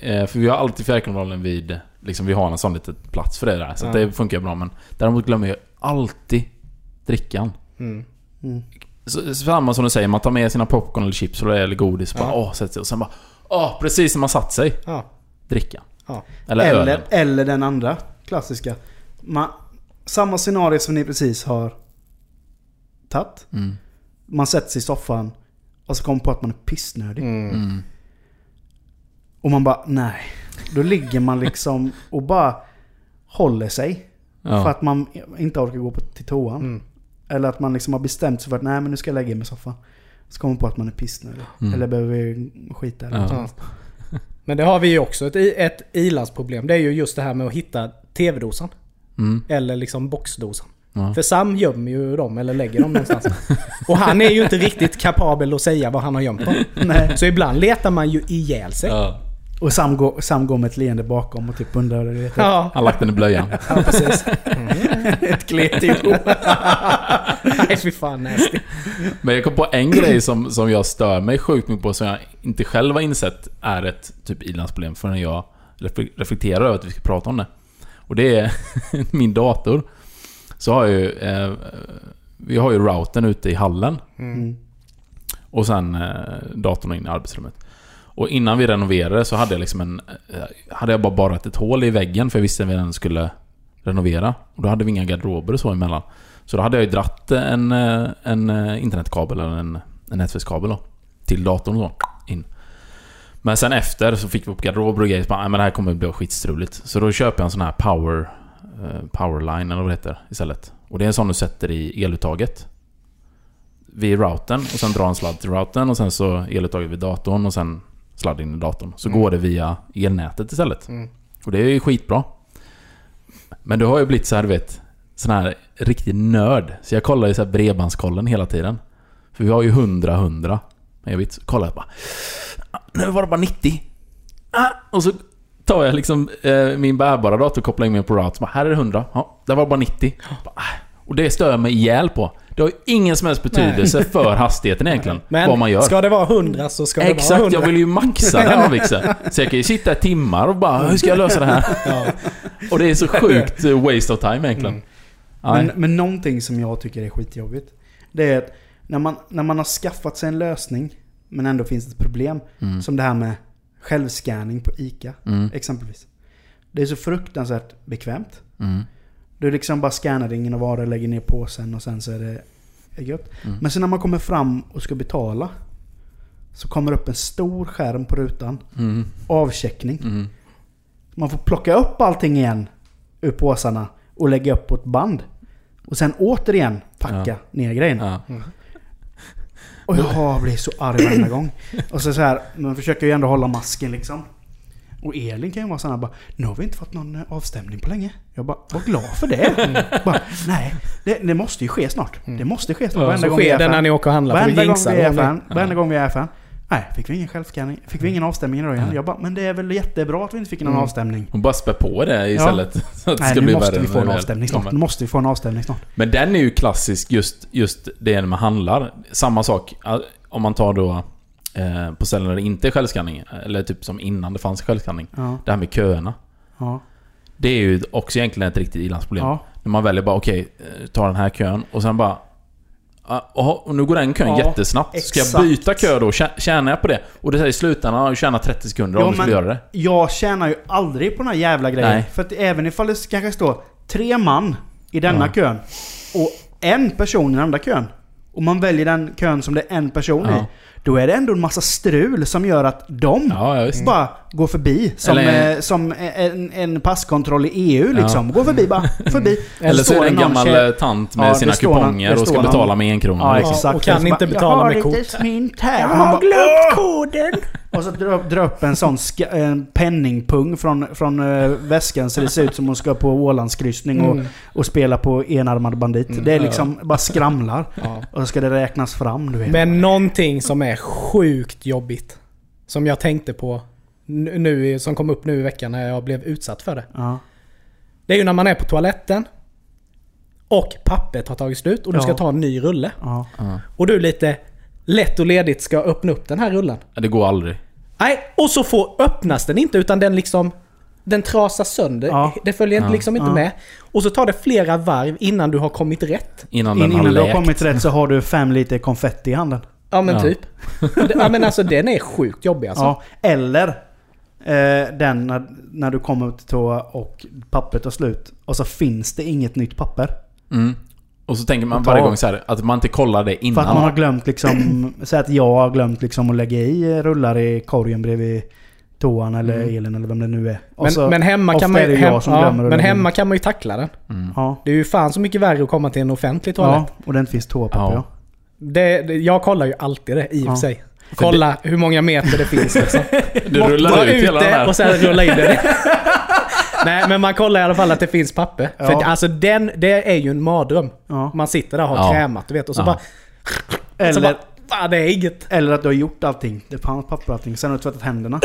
eh, För vi har alltid fjärrkontrollen vid... Liksom vi har en sån liten plats för det där. Så Ja. det funkar bra men... Däremot glömmer jag alltid drickan. Mm. Mm. Så, samma som du säger, man tar med sina popcorn eller chips eller, godis och bara åh, sätter sig och sen bara åh, precis när man satt sig. Ja. Dricka. Ja. Eller, Eller, ölen. eller den andra klassiska. Man, samma scenario som ni precis har tagit. Mm. Man sätter sig i soffan och så kommer man på att man är pissnödig. Mm. Mm. Och man bara nej. Då ligger man liksom och bara håller sig. Ja. För att man inte orkar gå på, till toan. Mm. Eller att man liksom har bestämt sig för att nej men nu ska jag lägga mig i soffan. Så kommer man på att man är pissnödig. Mm. Eller behöver skita eller Ja. något Ja. [LAUGHS] Men det har vi ju också ett, i- ett ilandsproblem. Det är ju just det här med att hitta TV-dosan. Mm. Eller liksom boxdosan. Ja. För Sam gömmer ju dem eller lägger dem någonstans. [LAUGHS] Och han är ju inte riktigt kapabel att säga vad han har gömt dem. [LAUGHS] Nej. Så ibland letar man ju ihjäl sig. Ja. Och Sam går, Sam går med ett leende bakom och typ undrar heter. ja. Han lagt den i blöjan. [LAUGHS] precis. ett klet ihop. [LAUGHS] Nej fy fan nasty. Men jag kom på en grej som, som jag stör mig sjukt mycket på som jag inte själv har insett är ett typ ilandsproblem förrän jag refle- reflekterar över att vi ska prata om det. Och det är [LAUGHS] min dator. Så har jag ju... Eh, vi har ju routern ute i hallen. Mm. Och sen eh, datorn in i arbetsrummet. Och innan vi renoverade så hade jag liksom en... Eh, hade jag bara borrat ett hål i väggen för jag visste att vi den skulle renovera. Och då hade vi inga garderober och så emellan. Så då hade jag ju dratt en, eh, en eh, internetkabel eller en, en nätverkskabel då. Till datorn och så. In. Men sen efter så fick vi upp garderober och grejer. Så bara, "Nej, men det här kommer bli skitstruligt. Så då köper jag en sån här power... Powerline eller vad det heter istället. Och det är en sån du sätter i eluttaget. Vid routern och sen drar en sladd till routern och sen så eluttaget vid datorn och sen sladd in i datorn. Så går det via elnätet istället. Mm. Och det är ju skitbra. Men du har ju blivit så här, du vet, sån här riktig nörd. Så jag kollar ju så här bredbandskollen hela tiden. För vi har ju 100-100 megabit. Så kollar jag bara... "Ah, Nu var det bara 90. Ah, och så tar jag liksom eh, min bärbara dator och kopplar in mig på route. Så bara, här är det 100. Ja, där var bara 90. Bara, ah. Och det stör jag mig ihjäl på. Det har ju ingen som helst betydelse för hastigheten egentligen. Men vad man gör. ska det vara 100 så ska det vara Exakt, 100. jag vill ju maxa den Vixen. Så jag kan ju sitta i timmar och bara hur ska jag lösa det här? Ja. Och det är så sjukt eh, waste of time egentligen. Mm. Men, Nej. men någonting som jag tycker är skitjobbigt. Det är att när man, när man har skaffat sig en lösning, men ändå finns det ett problem. Mm. Som det här med självscanning på ICA, Mm. exempelvis. Det är så fruktansvärt bekvämt. Mm. Du liksom bara scannar ingen varor, lägger ner påsen och sen så är det gött. Mm. Men sen när man kommer fram och ska betala. Så kommer det upp en stor skärm på rutan. Mm. Avcheckning. Mm. Man får plocka upp allting igen ur påsarna och lägga upp på ett band. Och sen återigen packa Ja. ner grejerna. Ja. Och jag blir så arg varenda gång. Och så, så här, man försöker ju ändå hålla masken liksom. Och Elin kan ju vara sån här bara Nu har vi inte fått någon eh, avstämning på länge. Jag bara, var glad för det. [LAUGHS] Bara, Nej, det, det måste ju ske snart. Det måste ske snart. Ja, Varenda så gång vi är sker det fan. när ni åker och handlar. Varenda gång vi är fan. Varenda gång vi är fan. Nej, fick vi ingen självscanning. Fick vi ingen avstämning idag igen. Jag bara, men det är väl jättebra att vi inte fick någon Mm. avstämning. Hon bara spär på det istället. Så att det Nej, ska nu bli måste värre vi få en avstämning snart. Nu måste vi få en avstämning snart. Men den är ju klassisk just, just det med handlar. Samma sak om man tar då eh, på ställen där det inte är självskanning. Eller typ som innan det fanns självskanning. Ja, Det här med köerna. ja, Det är ju också egentligen ett riktigt ilandsproblem. ja. När man väljer bara okej, eh, ta den här kön och sen bara... ah, och nu går den kön Ja, jättesnabbt. Ska jag exakt. byta kö då? Tjä- Tjänar jag på det? Och det säger i slutändan, har jag tjänat 30 sekunder om du skulle göra det. Jag tjänar ju aldrig på den här jävla grejen. Nej. För att även ifall det kanske står tre man i denna Ja. kön och en person i den andra kön. Och man väljer den kön som det är en person Ja. i. Då är det ändå en massa strul som gör att de Ja, ja bara går förbi. Som, Eller- eh, som en, en passkontroll i EU liksom. Går förbi bara. Förbi. [LAUGHS] Eller så är det en någon gammal tjej- eh, tant med Ja, sina någon- kuponger det och ska någon- betala med en krona. Ja, Ja, exakt. och kan inte betala med Jag har kort." lite smint här. Jag har glömt koden! Och så dra, dra upp en sån ska, en penningpung från, från uh, väskan så det ser ut som hon ska på Ålandskryssning och, Mm. och spela på enarmad bandit. det är liksom bara skramlar. Ja. Och så ska det räknas fram, du vet. Men någonting som är sjukt jobbigt. Som jag tänkte på nu, nu, som kom upp nu i veckan när jag blev utsatt för det. Ja. Det är ju när man är på toaletten. Och pappret har tagit slut och du Ja. ska ta en ny rulle. Ja. Ja. Och du lite lätt och ledigt ska öppna upp den här rullen. Det går aldrig. Nej, och så får öppnas den inte utan den liksom... Den trasas sönder. Ja. Det följer Ja. liksom inte Ja. med. Och så tar det flera varv innan du har kommit rätt. Innan In, den har innan du har kommit rätt så har du fem liter konfetti i handen. Ja men Ja. typ. ja men alltså den är sjukt jobbig alltså. Ja. Eller eh, den när, när du kommer till toa och pappret tar slut. Och så finns det inget nytt papper. Mm. Och så tänker man varje gång så här att man inte kollar det För att man innan. har glömt liksom... [CLEARS THROAT] så att jag har glömt liksom att lägga i rullar i korgen bredvid toan eller Mm. elen eller vem det nu är. Men, så- men hemma kan man är Hem, ja, men hemma kan man ju tackla den. Mm. Ja. Det är ju fan så mycket värre att komma till en offentlig toalett. Ja, och det inte finns toapapper Ja. ja. Det, det, jag kollar ju alltid det i och Ja. för sig. Kolla hur många meter det finns liksom. [LAUGHS] Du rullar ut ut hela den det här. och sen rulla in det. [LAUGHS] Nej, men man kollar i alla fall att det finns papper. Ja. För alltså den, det är ju en mardröm. Ja. Man sitter där och har Ja. krämat, du vet. Och så Ja. bara... Eller, Så bara fan, det är inget. eller att du har gjort allting. Det fanns papper och allting. Sen har du tvättat händerna.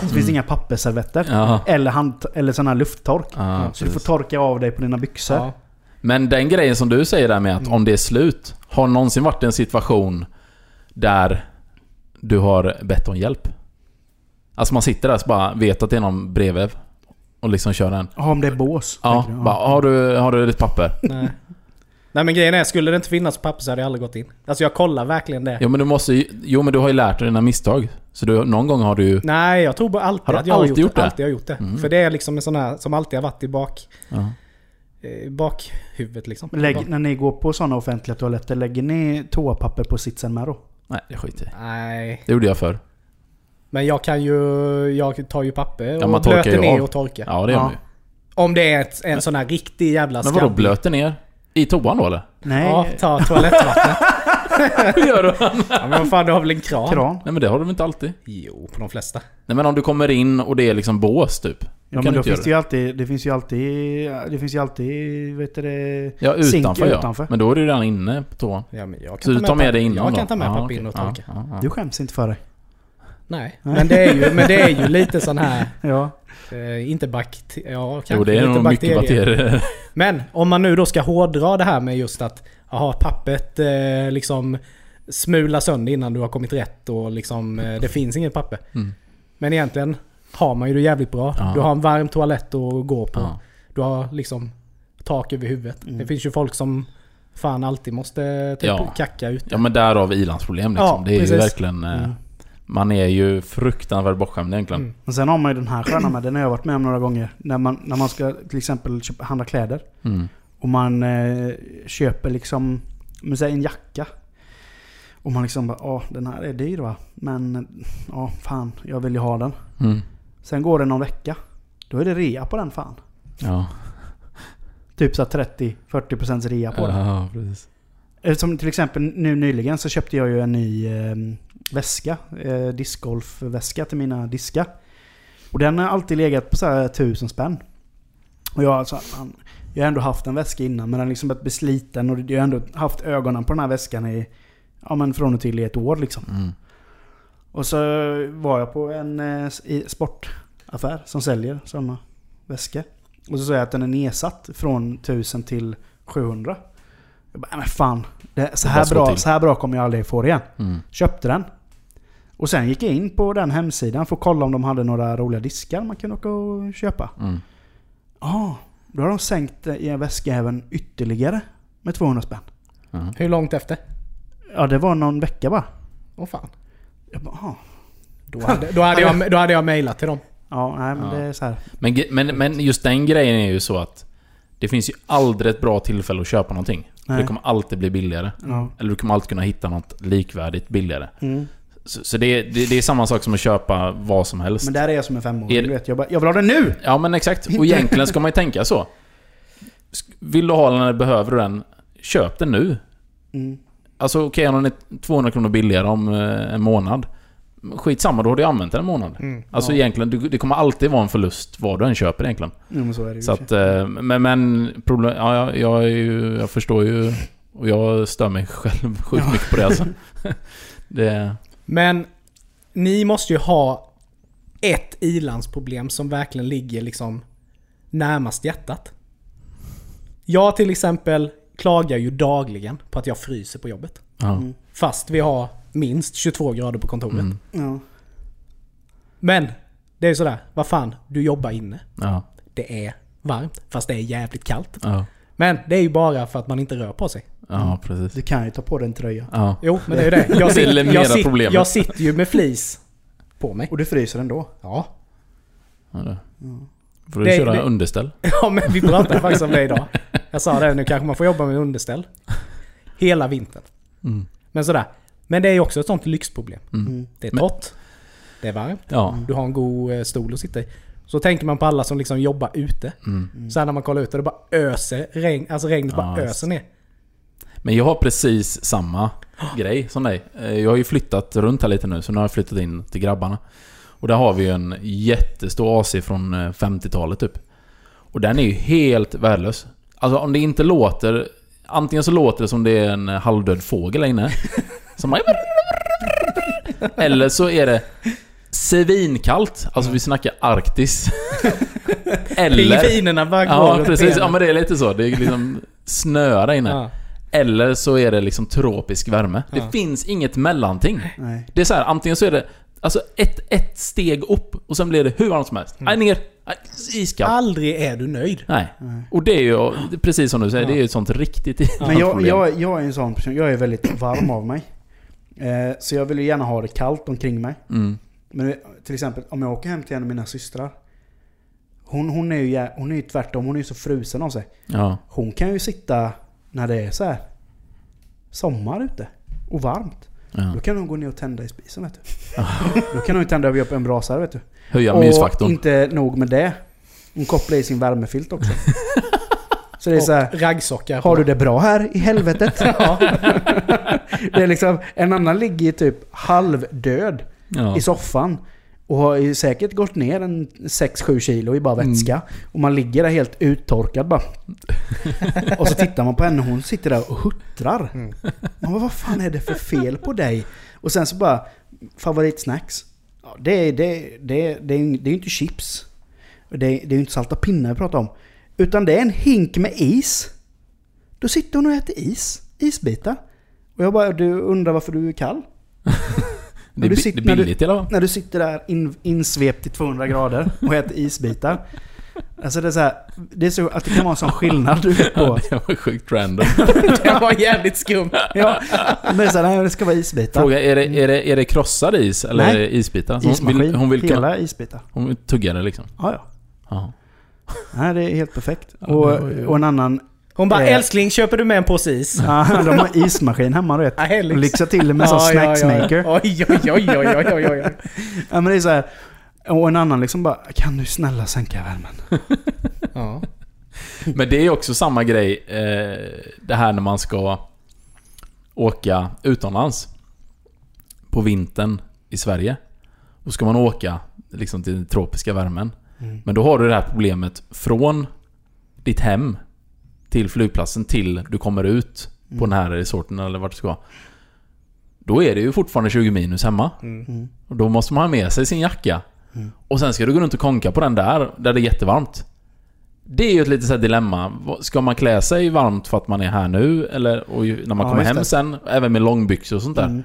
Så finns det inga pappersservetter. Ja. Eller, hand, eller sån här lufttork. Ja, Så du får precis. torka av dig på dina byxor. Ja. Men den grejen som du säger där med att om det är slut. Har någonsin varit en situation där du har bett om hjälp? Alltså man sitter där och bara vet att det är någon bredvid och liksom kör den. Ja, om det är bås. Ja, bara, har, du, har du ditt papper? [LAUGHS] Nej. Nej men grejen är, skulle det inte finnas papper så hade jag aldrig gått in. Alltså jag kollar verkligen det. Jo men du måste ju, Jo men du har ju lärt dig dina misstag. Så du, någon gång har du ju... Nej, jag tror bara alltid Har du att jag har alltid gjort, gjort det? Alltid har gjort det. Mm. För det är liksom en sån här som alltid har varit i bak... Ja. Eh, bakhuvudet liksom. Lägg, när ni går på sådana offentliga toaletter, lägger ni toapapper på sitsen med då? Nej, det skiter jag. Nej. Det gjorde jag förr. Men jag kan ju... Jag tar ju papper Ja, och man torkar blöter ju ner av. och torkar. Ja, det gör Ja. man ju. Om det är ett, en sån här riktig jävla Men vadå, blöter ner? I toan då eller? Nej, Ja, ta toalettvattnet. [LAUGHS] Hur gör du? ja, men vad fan, du har väl en kran? kran. Nej men det har du väl inte alltid? Jo, på de flesta. Nej men om du kommer in och det är liksom bås typ. Ja men du då finns det ju alltid, det finns ju alltid, det finns ju alltid, vet du det, Ja, utanför ja. utanför. Men då är du redan inne på toan. Ja, men jag kan Så du ta tar med dig innan Jag då? kan ta med Ja, papper in och Ja, torka. ja, ja. du skäms inte för dig. Nej, men det, är ju, men det är ju lite sån här... [LAUGHS] Ja. Eh, inte bakterier... Ja, kanske Jo, det är lite nog mycket bakterier. [LAUGHS] Men om man nu då ska hårdra det här med just att aha, pappret eh, liksom smula sönder innan du har kommit rätt och liksom eh, det finns inget papper. Mm. Men egentligen har man ju det jävligt bra. Ja. Du har en varm toalett att gå på. Ja. Du har liksom tak över huvudet. Mm. Det finns ju folk som fan alltid måste typ Ja. kacka ute. ja men därav ilandsproblem liksom. Ja, det är ju precis. verkligen... eh, Mm. Man är ju fruktansvärt bortskämd egentligen. Mm. Men sen har man ju den här sköna med, den har jag varit med om några gånger. När man, när man ska till exempel köpa, handla kläder. Mm. Och man eh, köper liksom, säg en jacka. Och man liksom bara, åh den här är dyr va? Men, ja fan, jag vill ju ha den. Mm. Sen går det någon vecka. Då är det rea på den fan. Ja. Typ så här 30-40% rea på den. ja, precis. Som till exempel nu nyligen så köpte jag ju en ny eh, väska. Eh, discgolfväska till mina diskar. Och den har alltid legat på så här 1000 spänn. Och jag alltså, fan, jag har ändå haft en väska innan men den har liksom börjat bli sliten och jag har ändå haft ögonen på den här väskan i, ja men från och till i ett år liksom. Mm. Och så var jag på en eh, sportaffär som säljer sådana väskor. Och så sa jag att den är nedsatt från 1000 till 700. Jag bara, "Nej, men fan. Det, så, här bra, till." så här bra kommer jag aldrig få det igen. Mm. Köpte den. Och sen gick jag in på den hemsidan för att kolla om de hade några roliga diskar man kunde åka och köpa. Mm. Ja, då har de sänkt eh, i en väska även ytterligare med 200 spänn. Ja. Hur långt efter? Ja, det var någon vecka bara. Åh fan. Jag bara, "Aha." Då hade, då hade, jag, då hade jag mejlat till dem. Ja, nej men Ja. det är så här. Men, men, men just den grejen är ju så att det finns ju aldrig ett bra tillfälle att köpa någonting. Nej. Det kommer alltid bli billigare. Ja. Eller du kommer alltid kunna hitta något likvärdigt billigare. Mm. Så, så det, det, det är samma sak som att köpa vad som helst. Men där är jag som en femåring, du vet. Jag, bara, jag vill ha den nu! Ja men exakt. Och egentligen ska man ju tänka så. Vill du ha den eller behöver du den? Köp den nu. Mm. Alltså okej om den är 200 kronor billigare om eh, en månad. Skitsamma, då har du använt den en månad. Mm. Alltså Ja. egentligen, det kommer alltid vara en förlust vad du än köper egentligen. Men så är det. Så att, eh, men, men problem, ja, jag, jag, är ju, jag förstår ju och jag stör mig själv [LAUGHS] sjukt Ja. mycket på det alltså. [LAUGHS] det, Men ni måste ju ha ett ilandsproblem som verkligen ligger liksom närmast hjärtat. Jag till exempel klagar ju dagligen på att jag fryser på jobbet. ja. Mm. Fast vi har minst 22 grader på kontoret. Mm, Ja. Men det är ju sådär, vad fan, du jobbar inne. ja, Det är varmt, fast det är jävligt kallt. Men det är ju bara för att man inte rör på sig. ja, precis. Du kan ju ta på dig en tröja. Ja. Jo, men det är ju det. Jag, [LAUGHS] sitter, mera jag, sitter, jag sitter ju med flis på mig. Och du fryser ändå. Ja. Ja, det. Får du Det- köra det- underställ? [LAUGHS] Ja, men vi pratade faktiskt om det idag. Jag sa det, nu kanske man får jobba med underställ. Hela vintern. Mm. Men sådär. Men det är ju också ett sånt lyxproblem. Mm. Det är torrt. Det är varmt. Ja. Du har en god eh, stol att sitta i. Så tänker man på alla som liksom jobbar ute. Mm. Sen när man kollar ut och det bara öser regn. Alltså regnet bara Ja, öser ner. Men jag har precis samma grej som dig. Eh, Jag har ju flyttat runt här lite nu, så nu har jag flyttat in till grabbarna. Och där har vi ju en jättestor AC från eh, 50-talet typ. Och den är ju helt värdelös. Alltså om det inte låter... Antingen så låter det som det är en halvdöd fågel där inne. Som bara... [LAUGHS] Eller så är det svinkallt. Alltså vi snackar Arktis. [LAUGHS] Eller... Pingvinerna bara går Ja, runt precis. benen. Ja, men det är lite så. Det är liksom snöar där inne. Ja. Eller så är det liksom tropisk värme. Det Ja. finns inget mellanting. Nej. Det är så här, antingen så är det alltså ett, ett steg upp och sen blir det hur varmt som helst. Nej, ner. Nej, iskallt. Aldrig är du nöjd. Nej. Och det är ju, precis som du säger, det är ju ett sånt riktigt Men jag, problem. jag, jag är en sån person, jag är väldigt varm av mig. Eh, så jag vill ju gärna ha det kallt omkring mig. Mm. Men till exempel om jag åker hem till en av mina systrar. Hon, hon är ju hon är ju tvärtom, hon är ju så frusen av sig. Ja. Hon kan ju sitta när det är så här sommar ute och varmt. ja. Då kan hon gå ner och tända i spisen vet du. [LAUGHS] Då kan hon ju tända upp en brasa vet du. Höja och mysfaktorn. inte nog med det. Hon kopplar i sin värmefilt också. [LAUGHS] så det är så här. Raggsockar. Har du det bra här i helvetet? [LAUGHS] det är liksom, en annan ligger ju typ halvdöd Ja. i soffan. Och har ju säkert gått ner en 6-7 kilo i bara vätska. Och man ligger där helt uttorkad bara. [LAUGHS] och så tittar man på henne och hon sitter där och huttrar. Man bara, vad fan är det för fel på dig? Och sen så bara, favoritsnacks? Ja, det, är, det, det, det, är, det är ju inte chips. Det, är- det är ju inte salta pinnar vi pratar om. Utan det är en hink med is. Då sitter hon och äter is. Isbitar. Och jag bara, du undrar varför du är kall? [LAUGHS] det, är, du sitter- det är billigt i alla fall. När du sitter där in, insvept i 200 grader och äter isbitar. Alltså det är så här, det är så att det kan vara en sån skillnad du vet på. [LAUGHS] Det var sjukt random. [LAUGHS] Det var jävligt skumt. Ja, men det så här, nej, det ska vara isbitar. Fråga, är det, är det, är det krossad is eller Nej. är det isbitar? Hon Ismaskin, vill, hon vill, hela isbitar. hon vill tugga det liksom. Ja, ja. Ja. Nej, det är helt perfekt. Ja, Och, och en annan... Hon bara Eh. älskling köper du med en påse is? Ja, de har ismaskin hemma du vet. Hej, Och lyx. lyxar till det med en sån Ja, ja, ja, ja. snacksmaker. Oj, oj, oj, oj, oj, oj, oj. [LAUGHS] Ja men det är så här. Och en annan liksom bara, kan du snälla sänka värmen? [LAUGHS] Ja. Men det är också samma grej, eh, det här när man ska åka utomlands. På vintern i Sverige. Då ska man åka liksom till den tropiska värmen. Mm. Men då har du det här problemet från ditt hem till flygplatsen till du kommer ut på den här resorten eller vart du ska. Då är det ju fortfarande 20 minus hemma. Mm. Och då måste man ha med sig sin jacka. Mm. Och sen ska du gå runt och konka på den där, där det är jättevarmt. Det är ju ett litet så dilemma. Ska man klä sig varmt för att man är här nu? Eller och när man Ja, kommer hem det. sen? Även med långbyxor och sånt där. Mm.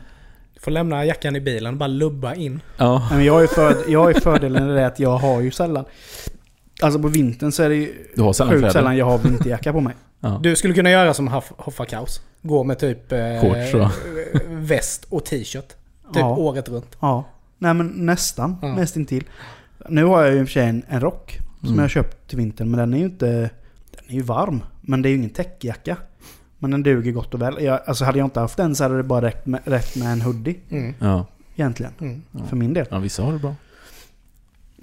Du får lämna jackan i bilen och bara lubba in. Ja. Nej, men jag har ju för, jag har ju fördelen i det att jag har ju sällan... Alltså på vintern så är det ju Du har sällan sjukt kläder. sällan jag har vinterjacka på mig. Ja. Du skulle kunna göra som Hoff- Hoffa Kaos. Gå med typ eh, Shorts, va? väst och t-shirt. Typ Ja. året runt. Ja. Nej men nästan. Ja. Nästintill. Nu har jag ju i och för sig en, en rock som Mm. jag har köpt till vintern. Men den är ju inte... Den är ju varm. Men det är ju ingen täckjacka. Men den duger gott och väl. Jag, alltså hade jag inte haft den så hade det bara räckt med, räckt med en hoodie. Mm. Ja. Egentligen. Mm. För min del. ja, vissa har det bra.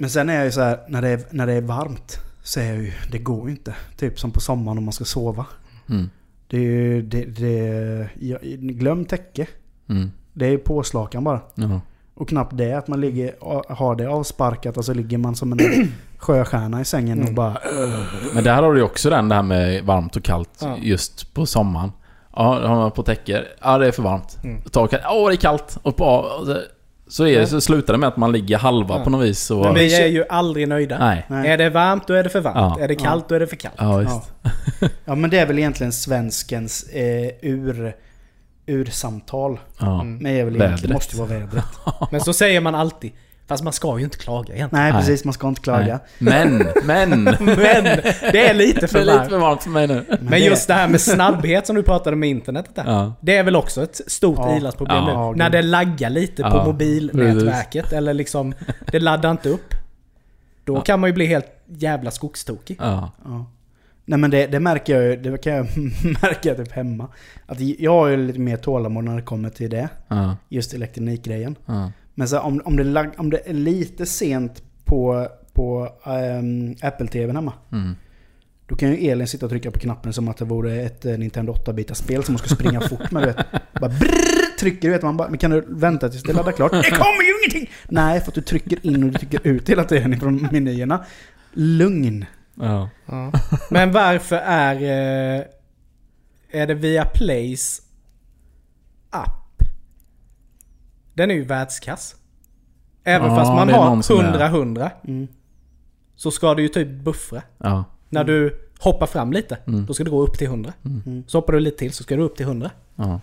Men sen är jag ju så här, när det är, när det är varmt så är jag ju, det går ju inte. Typ som på sommaren om man ska sova. Mm. Det är ju, det, det, jag, glöm täcke. Mm. Det är påslakan bara. Ja. Och knappt det, att man ligger, har det avsparkat och så ligger man som en [CLEARS THROAT] sjöstjärna i sängen och Mm. bara... Men där har du ju också den det här med varmt och kallt Ja. just på sommaren. Ja, har man på täcke. Ja, det är för varmt. Mm. Ta och- Åh, det är kallt. Och på, och så, är det, så slutar det med att man ligger halva Ja. på något vis. Och, Men vi är ju aldrig nöjda. Nej. Nej. Är det varmt då är det för varmt. Ja. Är det kallt då är det för kallt. Ja, visst. [LAUGHS] Ja men det är väl egentligen svenskens eh, ur, ursamtal. Ja. Mm. Men det är väl egentligen, Vädret. måste ju vara vädret. [LAUGHS] Men så säger man alltid. Fast man ska ju inte klaga egentligen. Nej Nej. precis, man ska inte klaga. Nej. Men, men. [LAUGHS] Men det är lite Det för är lite varmt. för varmt för mig nu. Men just det här med snabbhet som du pratade med internet där. Ja. Det är väl också ett stort Ja. ilandsproblem Ja, nu. När det laggar lite på Ja, mobilnätverket. Eller liksom, det laddar inte upp. Då Ja. kan man ju bli helt jävla skogstokig. Ja. Ja. Nej men det, det märker jag ju, det kan jag [LAUGHS] märka typ hemma. Att jag har ju lite mer tålamod när det kommer till det. Ja. Just elektronikgrejen. Men så om, om, det, lag- om det är lite sent på, på ehm, Apple-TVn hemma. Mm. Då kan ju Elin sitta och trycka på knappen som att det vore ett eh, Nintendo 8-bitars spel som hon ska springa fort med. Du vet. Bara brrr, trycker du vet man bara, men kan du vänta tills det laddar klart? Det kommer ju ingenting! Nej, för att du trycker in och du trycker ut hela tiden från menyerna. Lugn. Ja. Ja. Men varför är... eh, Är det via Plays app? Den är ju världskass. Även Ja, fast man har någon som är- 100-100 Mm. så ska du ju typ buffra. Ja. När du hoppar fram lite, Mm. då ska du gå upp till 100. Mm. Så hoppar du lite till så ska du upp till 100. Ja.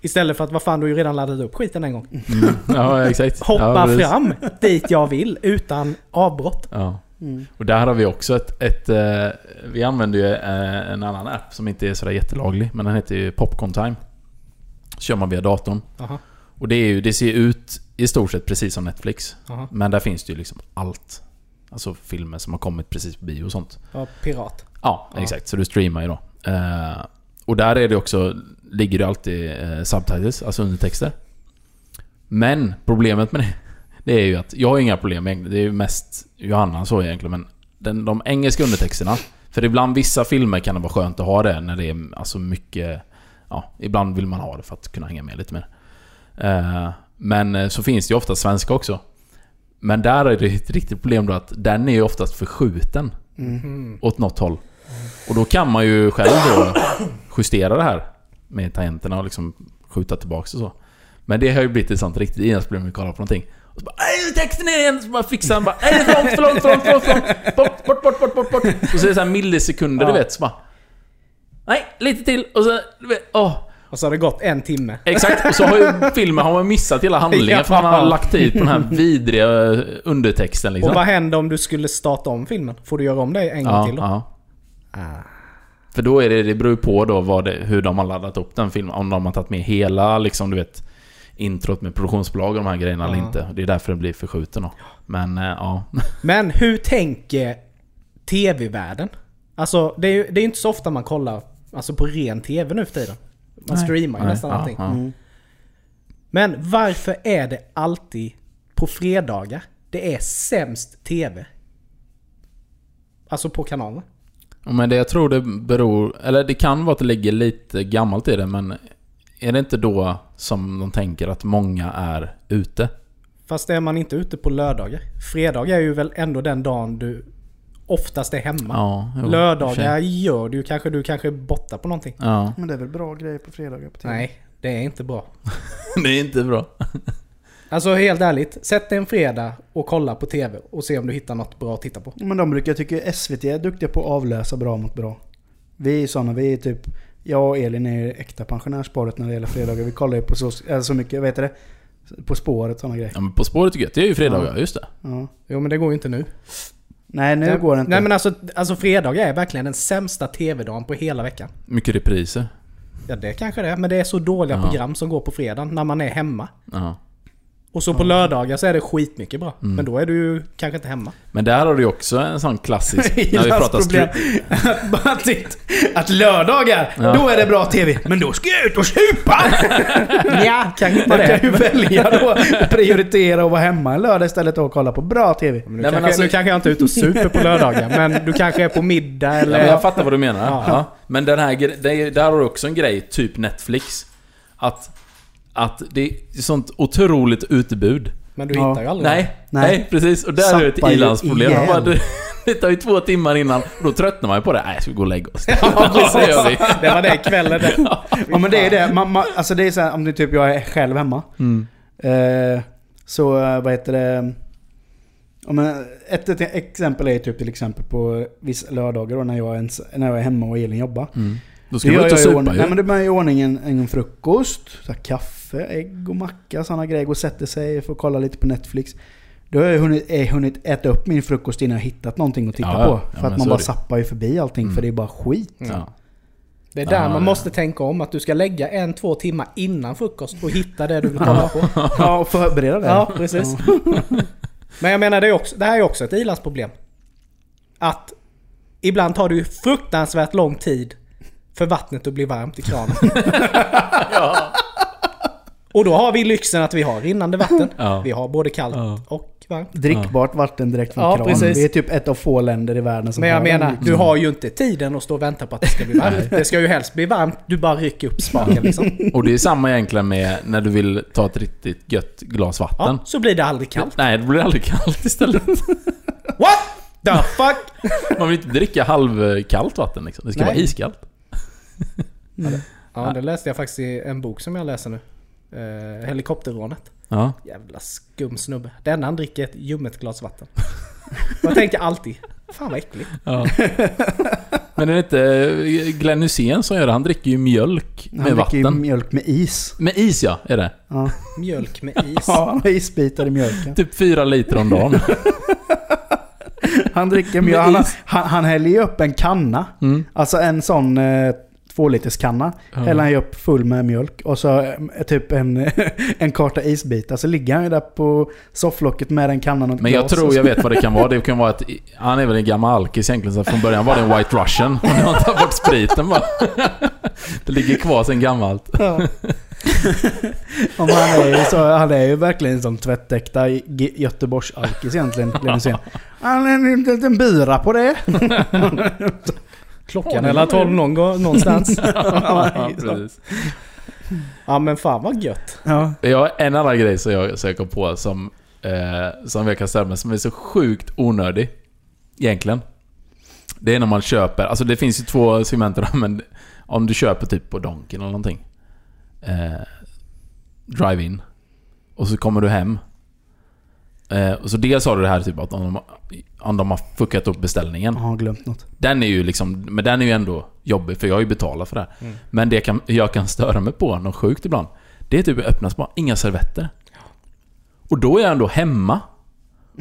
Istället för att vad fan du har ju redan laddat upp skiten en gång. Mm. ja, exakt. [LAUGHS] Hoppa fram dit jag vill utan avbrott. Ja. Mm. Och där har vi också ett... ett eh, vi använder ju eh, en annan app som inte är sådär jättelaglig, men den heter ju Popcorn Time. Kör man via datorn. Aha, Och det, är ju, det ser ut i stort sett precis som Netflix. aha. Men där finns det ju liksom allt. Alltså filmer som har kommit precis på bio och sånt. Ja, pirat. Ja, Ja. exakt. Så du streamar ju då. Eh, och där är det också, ligger det alltid eh, subtitles, alltså undertexter. Men problemet med det, [LAUGHS] det är ju att jag har inga problem med det är ju mest Johanna så egentligen, men den, de engelska undertexterna. För ibland vissa filmer kan det vara skönt att ha det när det är alltså mycket... Ja, ibland vill man ha det för att kunna hänga med lite mer. Eh, men eh, så finns det ju ofta svenska också. Men där är det ett riktigt problem då att den är ju oftast förskjuten Mm. åt något håll. Och då kan man ju själv då justera det här med tangenterna och liksom skjuta tillbaks och så. Men det har ju blivit ett sånt riktigt igenomsproblem att kolla på någonting. Och så bara "Nej, texten är igen! Så bara fixar han bara Nej, för långt, för långt, för långt, för långt, för långt. Bort, bort, bort, bort, bort, bort. Och så är det så här millisekunder, Ja. du vet. Så bara... Nej, lite till. Och så... Du vet, åh. Och så har det gått en timme. Exakt, och så har ju [LAUGHS] filmen har man missat hela handlingen Ja. för man har lagt tid på den här vidriga eh, undertexten liksom. Och vad händer om du skulle starta om filmen? Får du göra om det en gång ja, till då? ja. Ah. För då är det, det beror ju på då vad det, hur de har laddat upp den filmen. Om de har tagit med hela liksom, du vet, introt med produktionsbolag och de här grejerna eller Ja. inte. Det är därför den blir förskjuten då. Men eh, ja. [LAUGHS] Men hur tänker TV-världen? Alltså det är ju det är inte så ofta man kollar alltså, på ren TV nu för tiden. Man Nej. streamar ju Nej, nästan ja, allting. ja. Mm. Men varför är det alltid på fredagar det är sämst TV? Alltså på kanalen. Men det jag tror det beror... Eller det kan vara att det ligger lite gammalt i det men... Är det inte då som de tänker att många är ute? Fast är man inte ute på lördagar. Fredag är ju väl ändå den dagen du oftast är hemma. Ja, jo, och Lördagar gör du kanske, du kanske är borta på någonting. Ja, Men det är väl bra grejer på fredagar på TV? Nej, det är inte bra. [LAUGHS] det är inte bra. Alltså helt ärligt, sätt dig en fredag och kolla på TV och se om du hittar något bra att titta på. Men de brukar tycka SVT är duktiga på att avlösa bra mot bra. Vi är sådana, vi är typ... Jag och Elin är äkta pensionärsparet när det gäller fredagar. Vi kollar ju på så, äh, så mycket, vad heter det? På spåret sådana grejer. Ja, men På spåret tycker jag, det är ju fredagar, Ja. just det. Ja. Jo men det går ju inte nu. Nej, nu nej, går det inte. Nej men alltså, alltså fredag är verkligen den sämsta TV-dagen på hela veckan. Mycket repriser. Ja det kanske det är, men det är så dåliga Ja. program som går på fredagen när man är hemma. Ja. Och så på lördagar så är det skitmycket bra. Mm. Men då är du ju kanske inte hemma. Men där har du ju också en sån klassisk... [LAUGHS] när vi pratar problem. att, [LAUGHS] att lördagar, Ja. då är det bra TV. Men då ska jag ut och supa! [LAUGHS] ja, kanske inte Man kan ju det. välja då och prioritera att vara hemma en lördag istället och kolla på bra TV. Nu, men kanske, alltså- nu kanske jag inte är ute och super på lördagar, men du kanske är på middag Ja, eller... men jag fattar vad du menar. Ja. Ja. Men den här, det där har du också en grej, typ Netflix. Att, att det är sånt otroligt utbud. Men du Ja. hittar ju aldrig Nej, nej, Nej. precis. Och där är det ett ju ilandsproblem. ihjäl. Man bara, Det [LAUGHS] det tar ju två timmar innan, och då tröttnar man ju på det. Nej, ska vi gå och lägga oss? [LAUGHS] Ja, det gör vi. Det var det kvällen det. [LAUGHS] Ja men det är det. Man, man, alltså det är så här, om det typ jag är själv hemma. Mm. Eh, så eh, vad heter det? Om en, ett, ett exempel är typ till exempel på vissa lördagar då när jag, är ens, när jag är hemma och Elin jobbar. Mm. Då ska vi gör ut och jag i ordning, supa nej, men ju. börjar jag i ordning en, en frukost, så här kaffe, ägg och macka, sådana grejer. Och sätter sig för att kolla lite på Netflix. Då har jag hunnit, eh, hunnit äta upp min frukost innan jag hittat någonting att titta Ja, ja. på. Ja, För men att man bara det. zappar ju förbi allting Mm. för det är bara skit. Ja. Det är där Ja, man det- måste tänka om, att du ska lägga en, två timmar innan frukost och hitta det du vill kolla på. [LAUGHS] Ja, och förbereda det. Ja, precis. [LAUGHS] Men jag menar, det, är också, det här är också ett ilandsproblem. Att ibland tar det ju fruktansvärt lång tid för vattnet att bli varmt i kranen. [LAUGHS] Och då har vi lyxen att vi har rinnande vatten. Ja. Vi har både kallt Ja. och varmt. Drickbart vatten direkt från Ja, kran. precis. Vi är typ ett av få länder i världen som Men jag har menar, du har ju inte tiden att stå och vänta på att det ska bli varmt. Det ska ju helst bli varmt, du bara rycker upp spaken liksom. [LAUGHS] Och det är samma egentligen med när du vill ta ett riktigt gött glas vatten. Ja, så blir det aldrig kallt. Nej, det blir aldrig kallt istället. What the fuck? Man vill inte dricka halvkallt vatten liksom. Det ska Nej. vara iskallt. Ja, det läste jag faktiskt i en bok som jag läser nu. Eh, helikopterrånet. Ja. Jävla skum snubbe. Den han dricker ett ljummet glas vatten. [LAUGHS] Jag tänker alltid, fan vad äckligt. ja. Men är det inte eh, Glenn Hysén som gör det? Han dricker ju mjölk Han med dricker ju vatten. mjölk med is. Med is ja, är det. Ja, Mjölk med [LAUGHS] is. ja han har isbitar i mjölken. Typ fyra liter om dagen. [LAUGHS] Han dricker mjölk. Han, han, han häller ju upp en kanna. Mm. Alltså en sån eh, två liters kanna. Ja. Häller han ju upp full med mjölk. Och så eh, typ en, [LAUGHS] en karta isbitar. Så ligger han ju där på sofflocket med den kannan och Men jag tror jag vet vad det kan vara. Det kan vara att han är väl en gammal alkis egentligen. Så från början var det en White Russian. Och nu har han tagit bort spriten bara. [LAUGHS] Det ligger kvar sen gammalt. Ja. [LAUGHS] Om han, är ju så, han är ju verkligen en sån tvättäkta Göteborgs-alkis egentligen. Han är en liten bira på det. Klockan eller tolv någon, gång- någonstans. [LAUGHS] Ja, precis. Ja men fan vad gött. Ja. Jag har en annan grej som jag, kom på som, eh, som jag kan stämma som är så sjukt onödig. Egentligen. Det är när man köper, alltså det finns ju två segment där, men om du köper typ på Donken eller någonting. Eh, Drive-in. Och så kommer du hem. Eh, och så dels har du det här typ att om de, om de har fuckat upp beställningen. Jag har glömt något. Den är ju liksom, men den är ju ändå jobbig för jag har ju betalat för det här. Mm. Men det kan, jag kan störa mig på, något sjukt ibland. Det är typ att öppnas bara, inga servetter. Och då är jag ändå hemma.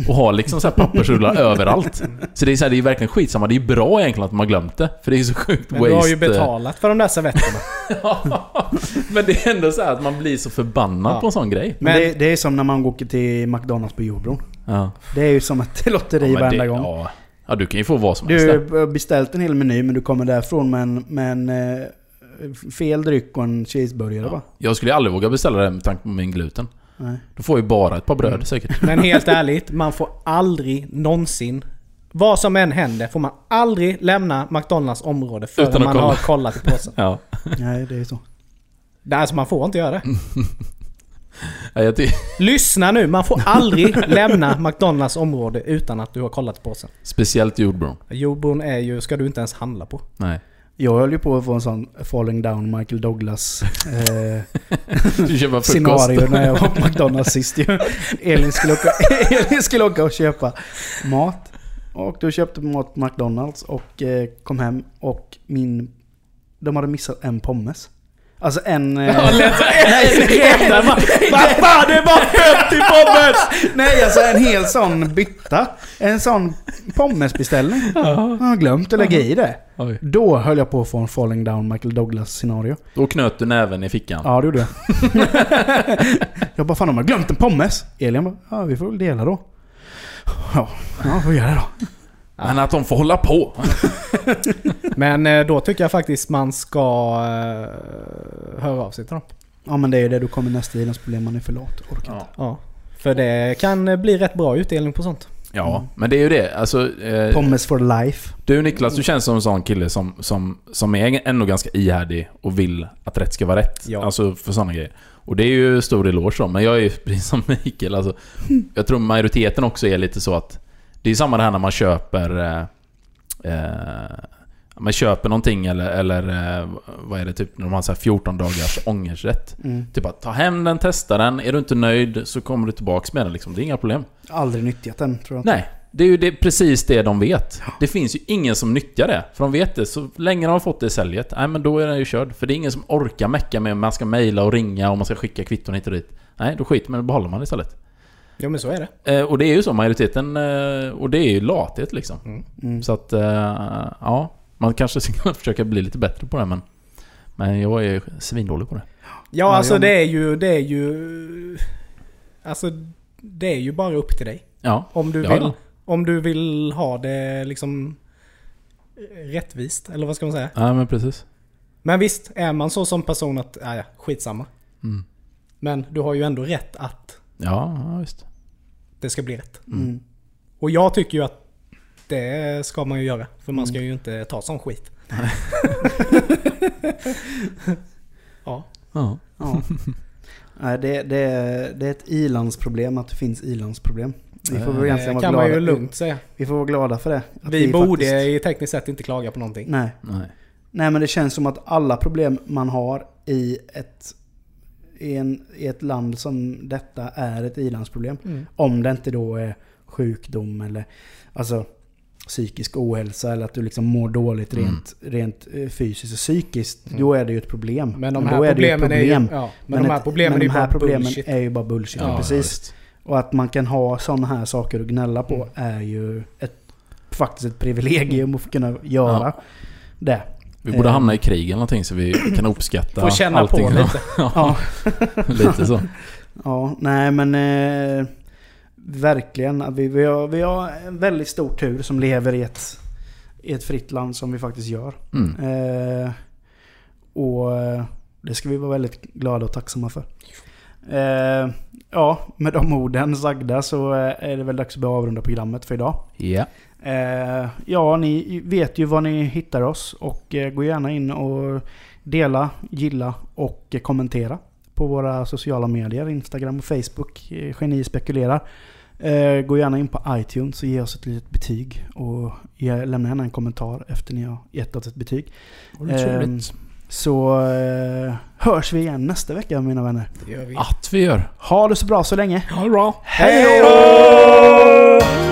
Och har liksom så här pappersrullar [LAUGHS] överallt. Så det är, så här, det är verkligen skitsamma. Det är bra egentligen att man har glömt det. För det är så sjukt Men waste. du har ju betalat för de där servetterna. [LAUGHS] men det är ändå så här att man blir så förbannad Ja. på en sån grej. Men Men- det, det är som när man åker till McDonalds på Jordbron. Ja. Det är ju som ett [LAUGHS] lotteri Ja, men varenda det, gång. Ja. ja, du kan ju få vad som helst där. Du har beställt en hel meny men du kommer därifrån med en, med en eh, fel dryck och en cheeseburgare bara. Jag skulle ju aldrig våga beställa det med tanke på min gluten. Nej. Då får ju bara ett par bröd säkert. Men helt ärligt, man får aldrig någonsin... Vad som än händer får man aldrig lämna McDonalds område förrän Utan att man kolla. har kollat i påsen. [LAUGHS] Ja. Nej, det är så. Nej, Alltså man får inte göra det. [LAUGHS] [LAUGHS] Lyssna nu, man får aldrig lämna McDonalds område utan att du har kollat i påsen. Speciellt jordbron. Jordbron är ju, ska du inte ens handla på. Nej. Jag höll ju på att få en sån falling down Michael Douglas eh, [LAUGHS] scenario när jag var på McDonalds sist ju. Elin skulle, åka, [LAUGHS] Elin skulle åka och köpa mat. Och då köpte mat på McDonalds och eh, kom hem och min... De hade missat en pommes. Alltså en... Eh, [LAUGHS] Vad fan, det var 50 pommes! nej, alltså en hel sån bytta. En sån pommesbeställning. Jag har glömt att lägga i det. Oj. Då höll jag på att få en falling down Michael Douglas scenario. Då knöt du näven i fickan. Ja, det gjorde jag. [LAUGHS] jag bara, fan de har glömt en pommes. Elin bara, ja vi får väl dela då. Ja, ja vad gör jag då? Men att de får hålla på. [LAUGHS] Men eh, då tycker jag faktiskt man ska eh, höra av sig till dem. Ja men det är ju det, då kommer nästa tidens problem, man är för lat. Orkar inte. Ja. För det kan eh, bli rätt bra utdelning på sånt. Ja, men det är ju det. Alltså, eh, Pommes for life. du Niklas, du känns som en sån kille som, som, som är ändå ganska ihärdig och vill att rätt ska vara rätt. Ja. Alltså för såna grejer. Och det är ju stor eloge så, men jag är ju [LAUGHS] precis som Mikael. Alltså, [LAUGHS] jag tror majoriteten också är lite så att... Det är samma det här när man köper... Eh, eh, man köper någonting eller, eller eh, vad är det, typ när de har så här 14 dagars ångersrätt. Mm. Typ att ta hem den, testa den. Är du inte nöjd så kommer du tillbaks med den liksom. Det är inga problem. Aldrig nyttjat den tror jag. Nej, det är ju det, precis det de vet. Det finns ju ingen som nyttjar det. För de vet det. Så länge de har fått det i säljet, nej men då är den ju körd. För det är ingen som orkar mecka med om man ska mejla och ringa och man ska skicka kvitton hit och dit. Nej, då skiter man i det, behåller man istället. Jo men så är det. Eh, och det är ju så, majoriteten... Eh, och det är ju lathet liksom. Mm. Så att, eh, ja. Man kanske [LAUGHS] ska försöka bli lite bättre på det men... Men jag är svindålig på det. Ja, Ja, alltså jag- det är ju... Det är ju... Alltså det är ju bara upp till dig. Ja. Om du Ja, vill, ja. om du vill ha det liksom rättvist, eller vad ska man säga? Ja men precis. Men visst, är man så som person att, ja, ja, skitsamma. Mm. Men du har ju ändå rätt att Ja, ja, visst. Det ska bli rätt. Mm. Och jag tycker ju att det ska man ju göra. För man ska ju inte ta sån skit. [LAUGHS] ja. Ja. Ja. Nej, det, det, är- det är ett ilandsproblem att det finns ilandsproblem. Vi får väl Eh, egentligen Det vara kan man ju glada. lugnt säga. Vi får vara glada för det. Att Vi borde faktiskt- tekniskt sett inte klaga på någonting. Nej. Nej. Nej men det känns som att alla problem man har i ett, i en, i ett land som detta är ett ilandsproblem. Mm. Om det inte då är sjukdom eller alltså psykisk ohälsa eller att du liksom mår dåligt Mm. rent, rent eh, fysiskt och psykiskt. Mm. Då är det ju ett problem. Men de då här är ju problemen är ju... problem. Ja, men, de här ett- problemen men är de ju bara problemen bullshit. är ju bara bullshit. Ja, precis. Och att man kan ha sådana här saker att gnälla på Mm. är ju ett, faktiskt ett privilegium att kunna göra det. Vi borde Eh. hamna i krig eller någonting så vi [CLEARS THROAT] kan uppskatta Får känna allting. på lite. [LAUGHS] Ja. lite så. Ja, nej men eh, verkligen. Vi, vi, har, vi har en väldigt stor tur som lever i ett, i ett fritt land som vi faktiskt gör. Mm. Eh, och eh, det ska vi vara väldigt glada och tacksamma för. Eh, ja, med de orden sagda så eh, är det väl dags att börja avrunda programmet för idag. Ja. Eh, ja, ni vet ju var ni hittar oss och eh, gå gärna in och dela, gilla och eh, kommentera på våra sociala medier, Instagram och Facebook. Eh, Geni spekulerar. Eh, gå gärna in på iTunes och ge oss ett litet betyg och ge, lämna gärna en kommentar efter ni har gett oss ett betyg. Ehm, så eh, hörs vi igen nästa vecka mina vänner. Det gör vi. Att vi gör. Ha det så bra så länge. Ha det bra. Hej då!